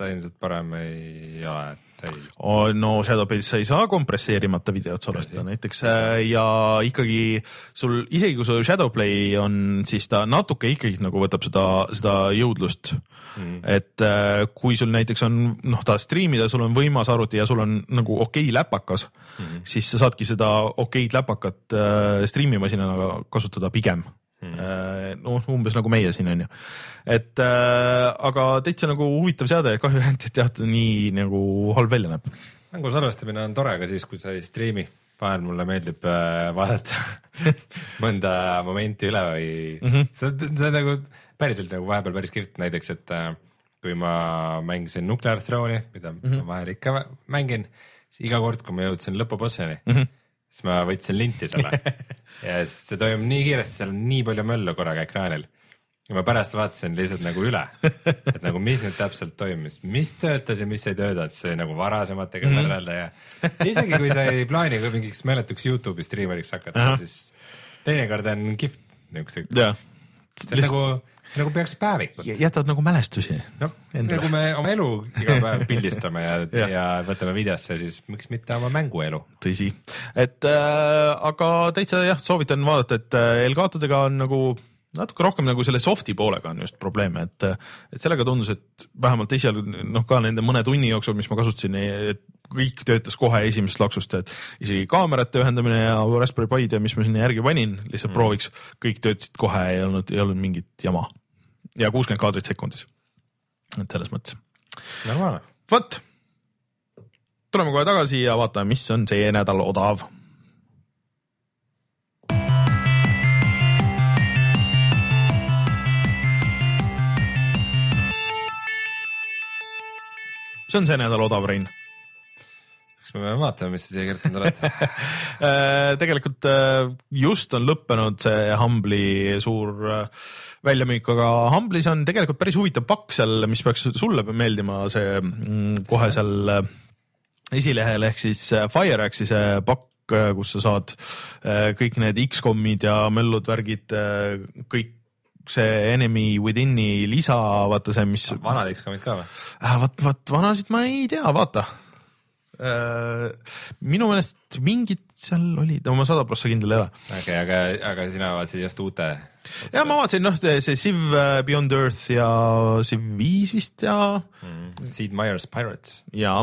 ta ilmselt parem ei ole, no Shadowplay's sa ei saa kompresseerimata videot salvestada näiteks ja ikkagi sul isegi kui sul Shadowplay on, siis ta natuke ikkagi nagu võtab seda, seda jõudlust mm.. et äh, kui sul näiteks on noh, tahad striimida, sul on võimas arvuti ja sul on nagu okei okay läpakas mm., siis sa saadki seda okeid läpakat äh, striimimasinana kasutada pigem mm.. noh, umbes nagu meie siin on ju, et äh, aga täitsa nagu huvitav seade, kahju ainult, et jah, ta nii nagu halb välja näeb. mängu salvestamine on tore ka siis, kui sa ei striimi. vahel mulle meeldib äh, vaadata (laughs) mõnda momenti üle või mm -hmm. see on, see on nagu päriselt nagu vahepeal päris kihvt, näiteks et äh, kui ma mängisin Nuclear Throne'i, mida mm -hmm. ma vahel ikka mängin, siis iga kord, kui ma jõudsin lõpubossini mm, -hmm. Siis ma võtsin linti selle. (laughs) Ja siis see toimub nii kiiresti, seal on nii palju möllu korraga ekraanil. Ja ma pärast vaatasin lihtsalt nagu üle, et nagu mis nüüd täpselt toimus, mis töötas ja mis ei töötanud, siis sai nagu varasematega mm -hmm. võrrelda ja isegi kui sa ei plaani ka mingiks meeletuks Youtube'i striimeriks hakata, siis teinekord on kihvt jah, see on nagu, nagu peaks päevikut. jätad nagu mälestusi. noh, Endale. nagu me oma elu iga päev pildistame ja (laughs) Jah. ja võtame videosse, siis miks mitte oma mänguelu. tõsi, et äh, aga täitsa jah, soovitan vaadata, et äh, Elgatodega on nagu natuke rohkem nagu selle soft'i poolega on just probleeme, et, et sellega tundus, et vähemalt esialgu noh, ka nende mõne tunni jooksul, mis ma kasutasin, et kõik töötas kohe esimesest laksust, et isegi kaamerate ühendamine ja Raspberry Pi'd ja mis ma sinna järgi panin lihtsalt mm. prooviks, kõik töötasid kohe, ei olnud, ei olnud mingit jama. Ja kuuskümmend kaadrit sekundis. et selles mõttes, normaalne. vot. tuleme kohe tagasi ja vaatame, mis on see nädal odav see on see nädal odav, Rein. Kas me peame vaatama, mis sa siia kirjutanud oled? (laughs) Äh, tegelikult äh, just on lõppenud see Humble'i suur äh, väljamüük, aga Humble'is on tegelikult päris huvitav pakk seal, mis peaks sulle meeldima, see mm, kohe seal esilehel ehk siis FireAxe'i see pakk, kus sa saad kõik need X-komid ja möllud, värgid, kõik see Enemy Within'i lisa, vaata see, mis vanad X-komid ka või? vaat, vaat vanasid ma ei tea, vaata. Minu meelest mingid seal olid, no ma sada prossa kindel ei ole. okei, aga, aga sina vaatasid just uute. ja ma vaatasin, noh, see Civ äh, Beyond Earth ja Civ viis vist ja, Sid Meier's Pirates. ja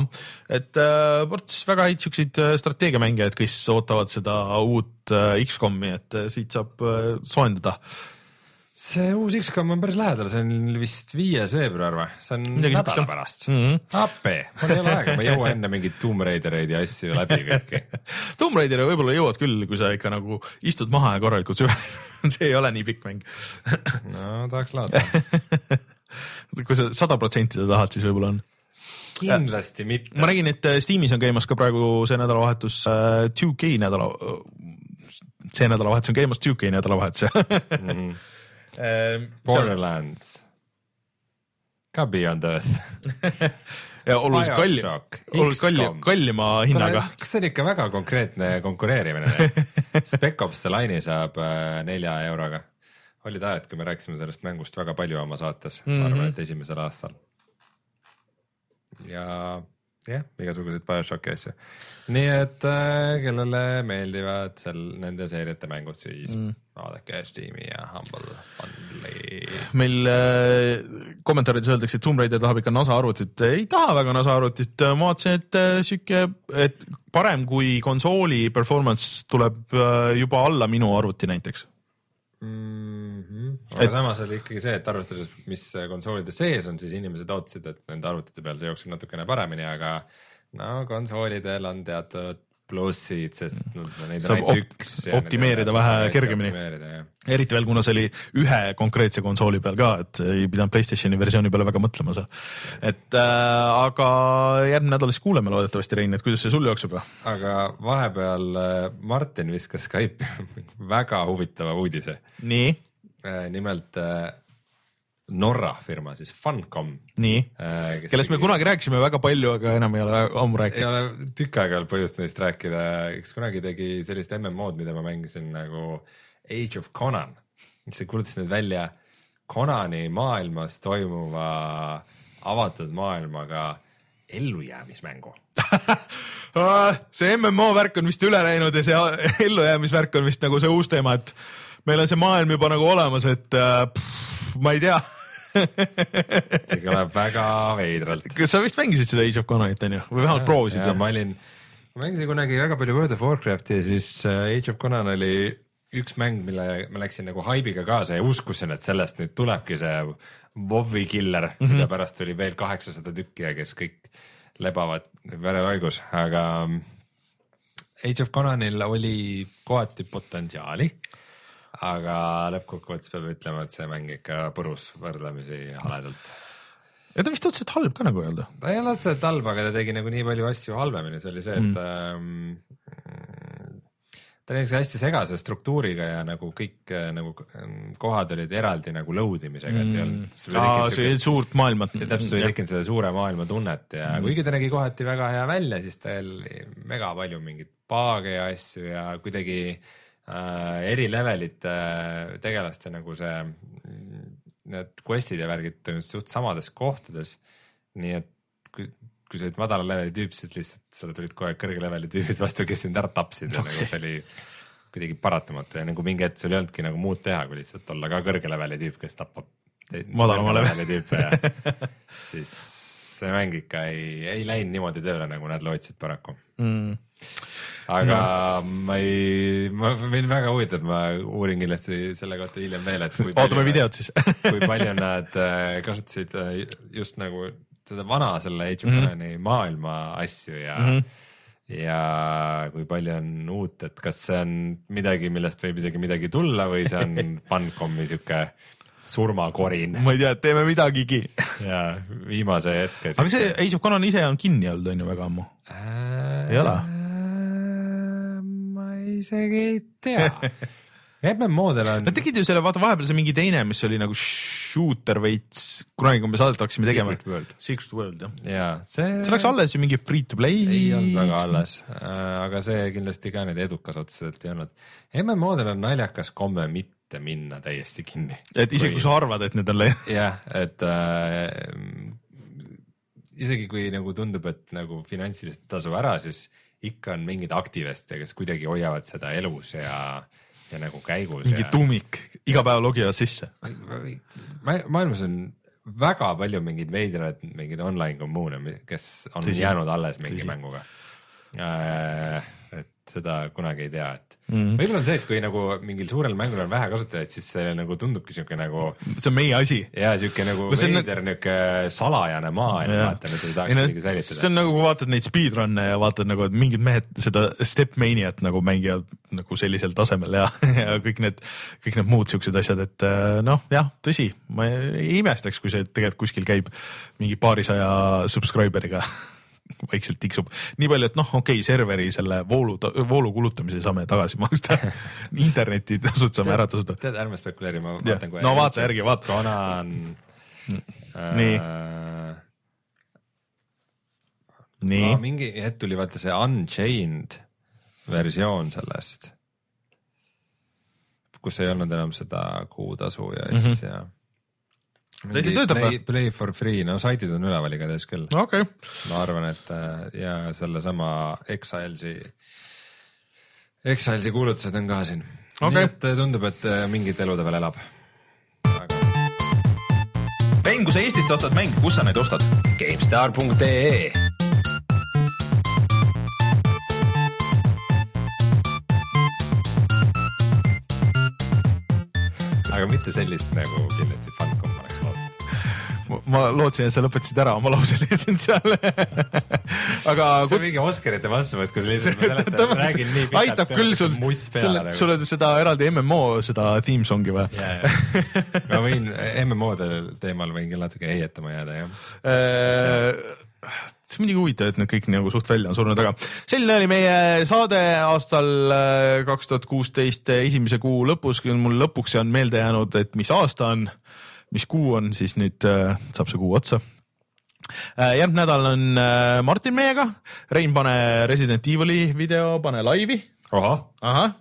et äh, ports väga häid siukseid äh, strateegiamängijaid, kes ootavad seda uut äh, X-komi, et äh, siit saab äh, soojendada see uus X-kom on päris lähedal, see on vist viies veebruar või, see on Midagi nädala jah. pärast mm. -hmm. appi, mul ei ole aega, ma ei jõua enne mingeid Tomb Raidereid ja asju läbi kõiki. (laughs) Tomb Raideri võib-olla jõuad küll, kui sa ikka nagu istud maha ja korralikult süvened. (laughs) see ei ole nii pikk mäng. (laughs) no tahaks loota. kui sa sada protsenti ta tahad, siis võib-olla on. kindlasti mitte. ma nägin, et äh, Steamis on käimas ka praegu see nädalavahetus äh, 2K nädala, see nädalavahetus on käimas 2K nädalavahetus Mhm. jah. Borderlands. ka Beyond Earth. (laughs) ja oluliselt kallim, oluliselt kallim, kallima hinnaga. kas see on ikka väga konkreetne konkureerimine? (laughs) Spec Ops The Line'i saab äh, nelja euroga. olid ajad, kui me rääkisime sellest mängust väga palju oma saates mm, -hmm. ma Mhm. arvan, et esimesel aastal. ja jah, igasuguseid BioShocki asju. nii et äh, kellele meeldivad seal nende seeriate mängud, siis mm. vaadake Steam'i ja Humble Bundle'i. meil äh, kommentaarides öeldakse, et Tomb Raider tahab ikka NASA arvutit, ei taha väga NASA arvutit, ma vaatasin, et äh, sihuke, et parem kui konsooli performance tuleb äh, juba alla minu arvuti näiteks. Mm -hmm. aga Et- samas oli ikkagi see, et arvestades, mis konsoolide sees on, siis inimesed ootasid, et nende arvutite peal see jookseb natukene paremini, aga no konsoolidel on teatud plussid, sest no, neid on ainult opt- üks. optimeerida vähe kergemini. eriti veel, kuna see oli ühe konkreetse konsooli peal ka, et ei pidanud Playstationi versiooni peale väga mõtlema seal. et äh, aga järgmine nädal siis kuuleme loodetavasti, Rein, et kuidas see sul jookseb aga vahepeal äh, Martin viskas Skype'i (laughs) väga huvitava uudise. nii, nimelt äh, Norra firma siis Funcom. nii, kellest me kunagi rääkisime väga palju, aga enam ei ole ammu ei rääkinud. ole tükk aega olnud põhjust neist rääkida, kes kunagi tegi sellist MMO-d, mida ma mängisin nagu Age of Conan, mis kuulutas nüüd välja Conani maailmas toimuva avatud maailmaga ellujäämismängu. (laughs) see MMO värk on vist üle läinud ja see ellujäämisvärk on vist nagu see uus teema, et meil on see maailm juba nagu olemas, et äh, pff, ma ei tea, (laughs) see kõlab väga veidralt. kas sa vist mängisid seda Age of Conanit onju või vähemalt proovisid? ma olin, ma mängisin kunagi väga palju World of Warcrafti ja siis äh, Age of Conan oli üks mäng, mille ma läksin nagu haibiga kaasa ja uskusin, et sellest nüüd tulebki see WoW-i killer mm, -hmm. mida pärast tuli veel kaheksasada tükki ja kes kõik lebavad vereraigus, aga mm, Age of Conanil oli kohati potentsiaali. Aga lõppkokkuvõttes peab ütlema, et see mäng ikka purus võrdlemisi haledalt ja ta vist otseselt halb ka nagu öelda. ta ei ole otseselt halb, aga ta tegi nagu nii palju asju halvemini, see oli see, et mm. ähm, ta oli niisuguse hästi segase struktuuriga ja nagu kõik äh, nagu ähm, kohad olid eraldi nagu load imisega, et ei olnud. aa, see suurt maailma. täpselt ei tekkinud seda suure maailma tunnet ja mm. kuigi ta nägi kohati väga hea välja, siis tal oli mega palju mingeid paage ja asju ja kuidagi äh, eri levelite äh, tegelaste nagu see, need quest'id ja värgid toimusid suht samades kohtades. nii et kui, kui sa olid madala leveli tüüp, siis lihtsalt sulle tulid aeg kõrge leveli tüübid vastu, kes sind ära tapsid ja Okei. nagu see oli kuidagi paratamatu ja nagu mingi hetk sul ei olnudki nagu muud teha, kui lihtsalt olla ka kõrge leveli tüüp, kes tapab Madalama leveli tüüpe ja (laughs) siis see mäng ikka ei, ei läinud niimoodi tööle, nagu nad lootsid paraku. Mm. aga no. ma ei, ma mind väga huvitab, ma uurin kindlasti selle kohta hiljem veel, et kui ootame videot siis (laughs) kui palju nad äh, kasutasid äh, just nagu seda vana selle Age of Mhm. Conani mm maailma asju ja mm, -hmm. ja kui palju on uut, et kas see on midagi, millest võib isegi midagi tulla või see on (laughs) Funcomi sihuke surmakorin ma ei tea, teeme midagigi. ja viimase hetke. aga see Age of Conan ise on kinni olnud on ju väga ammu. äh, Ei ole? ma isegi ei tea (laughs) MMO-del on Nad tegid ju selle, vaata vahepeal see mingi teine, mis oli nagu shooter veits, kunagi, kui me saadet hakkasime tegema. Secret World. Secret World jah. ja see see läks alles ju mingi free to play. ei olnud väga alles, aga see kindlasti ka nüüd edukas otseselt ei olnud. MMO-del on naljakas komme mitte minna täiesti kinni. et isegi kui sa arvad, et need on läinud. jah, et äh, isegi kui nagu tundub, et nagu finantsiliselt ei tasu ära, siis ikka on mingeid aktiviste, kes kuidagi hoiavad seda elus ja, ja nagu käigus. mingi tuumik, iga päev logivad sisse. ma- maailmas on väga palju mingeid veidraid mingeid online kommuune, kes on Tõsi. Jäänud alles mingi Tõsi. Mänguga. et seda kunagi ei tea, et mm. -hmm. võib-olla on see, et kui nagu mingil suurel mängul on vähe kasutajaid, siis see nagu tundubki siuke nagu see on meie asi. ja siuke nagu No see on- veider niuke salajane maailm, vaata nüüd ei tahaks midagi see säilitada. on nagu, kui vaatad neid speedrun'e ja vaatad nagu, et mingid mehed seda Stepmaniat nagu mängivad nagu sellisel tasemel ja, (laughs) ja kõik need, kõik need muud siuksed asjad, et äh, noh, jah, tõsi, ma ei imestaks, kui see tegelikult kuskil käib mingi paarisaja subscriber'iga (laughs) vaikselt tiksub nii palju, et noh, okei okay,, serveri selle voolu, voolu kulutamise saame tagasi (laughs) maksta. internetitasud saame ära tasuda. tead, ärme spekuleeri, ma vaatan kohe. No vaata järgi, vaata. Conan Nii. äh,. nii no,, mingi hetk tuli vaata see Unchained versioon sellest, kus ei olnud enam seda kuutasu ja asja mm. -hmm. Täitsa töötab või? play, for free, no saidid on üleval igatahes küll. okei okay., ma arvan, et äh, ja sellesama Exiles'i, Exiles'i kuulutused on ka siin Okei. nii et äh, tundub, et äh, mingit elu ta veel elab. mäng, kui sa Eestist ostad mänge, kus sa neid ostad? GameStar.ee aga mitte sellist nagu kindlasti. Ma lootsin, et sa lõpetasid ära oma lause (laughs) lihtsalt seal. aga see on mingi Oscarite vastuvõtt, kus lihtsalt ma seletan, räägin nii pikalt. aitab küll sul, sul sul on seda eraldi MMO seda theme song'i või? ma võin MMO-de teemal võin küll natuke heietama jääda jah. see on muidugi huvitav, et need kõik nagu suht välja on surnud, aga selline oli meie saade aastal äh, kaks tuhat kuusteist esimese kuu lõpus, kui mul lõpuks on meelde jäänud, et mis aasta on, mis kuu on, siis nüüd äh, saab see kuu otsa. järgmine nädal on äh, Martin meiega, Rein, pane Resident Evil'i video, pane laivi. ahah,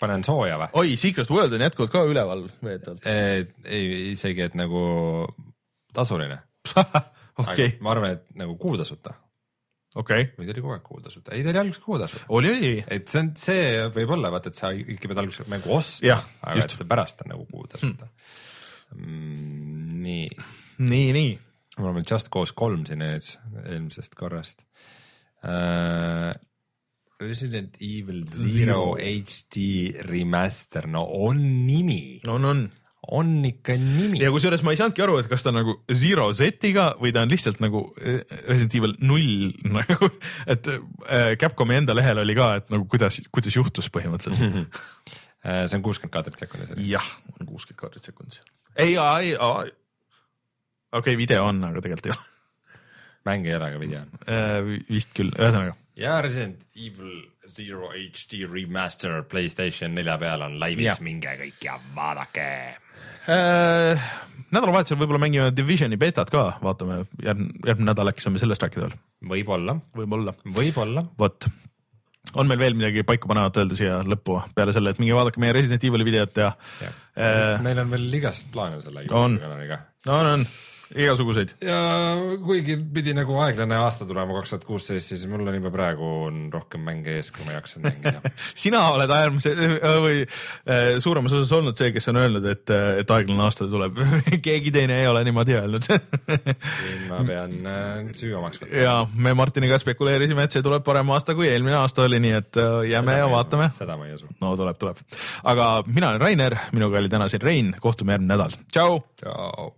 panen sooja või? oi, Secret World on jätkuvalt ka üleval veetavalt. ei, isegi, et nagu tasuline. (laughs) okei, ma arvan, et nagu kuutasuta okei, või ta oli kogu aeg kuutasu, ei ta oli alguses kuutasu. oli, oli, et see on, see võib olla vaata, et sa ikka pead alguses mängu ostma aga just. et see pärast on nagu kuutasuta mm,. nii, nii, nii. mul on veel Just Cause kolm siin ees eelmisest korrast uh,. Resident Evil Zero HD remaster, no on nimi, on, on on ikka nimi ja. kusjuures ma ei saanudki aru, et kas ta nagu Zero Z-iga või ta on lihtsalt nagu eh, Resident Evil null (laughs) nagu, et äh, Capcomi enda lehel oli ka, et nagu kuidas, kuidas juhtus põhimõtteliselt. (laughs) Uh, see on kuuskümmend kaadrit sekundis. jah, on kuuskümmend kaadrit sekundis. ei, ei, okei okay,, video on, aga tegelikult ei ole mäng ei ole, aga video on. äh,. vist küll, ühesõnaga ja Resident Evil Zero HD remaster Playstation nelja peal on laivis minge kõik ja vaadake. äh,. nädalavahetusel võib-olla mängime Divisioni betat ka, vaatame järgmine, järgmine nädal äkki saame sellest rääkida veel, võib-olla, võib-olla. võib-olla. vot, on meil veel midagi paika panevat öelda siia lõppu peale selle, et minge vaadake meie Resident Evil'i videot ja äh, meil on veel igast plaane selle On. on, on igasuguseid. ja kuigi pidi nagu aeglane aasta tulema kaks tuhat kuusteist, siis mul on juba praegu on rohkem mänge ees, kui ma jaksan mängida. (laughs) sina oled äärmise või äh, suuremas osas olnud see, kes on öelnud, et, et aeglane aasta tuleb. (laughs) keegi teine ei ole niimoodi öelnud. (laughs) siin ma pean äh, süü omaks võtma. ja me Martiniga spekuleerisime, et see tuleb parem aasta kui eelmine aasta oli, nii et äh, jääme ja vaatame. seda ma ei usu. no tuleb, tuleb. aga mina olen Rainer, minuga oli täna siin Rein, kohtume järgmine nädal, tšau. tšau.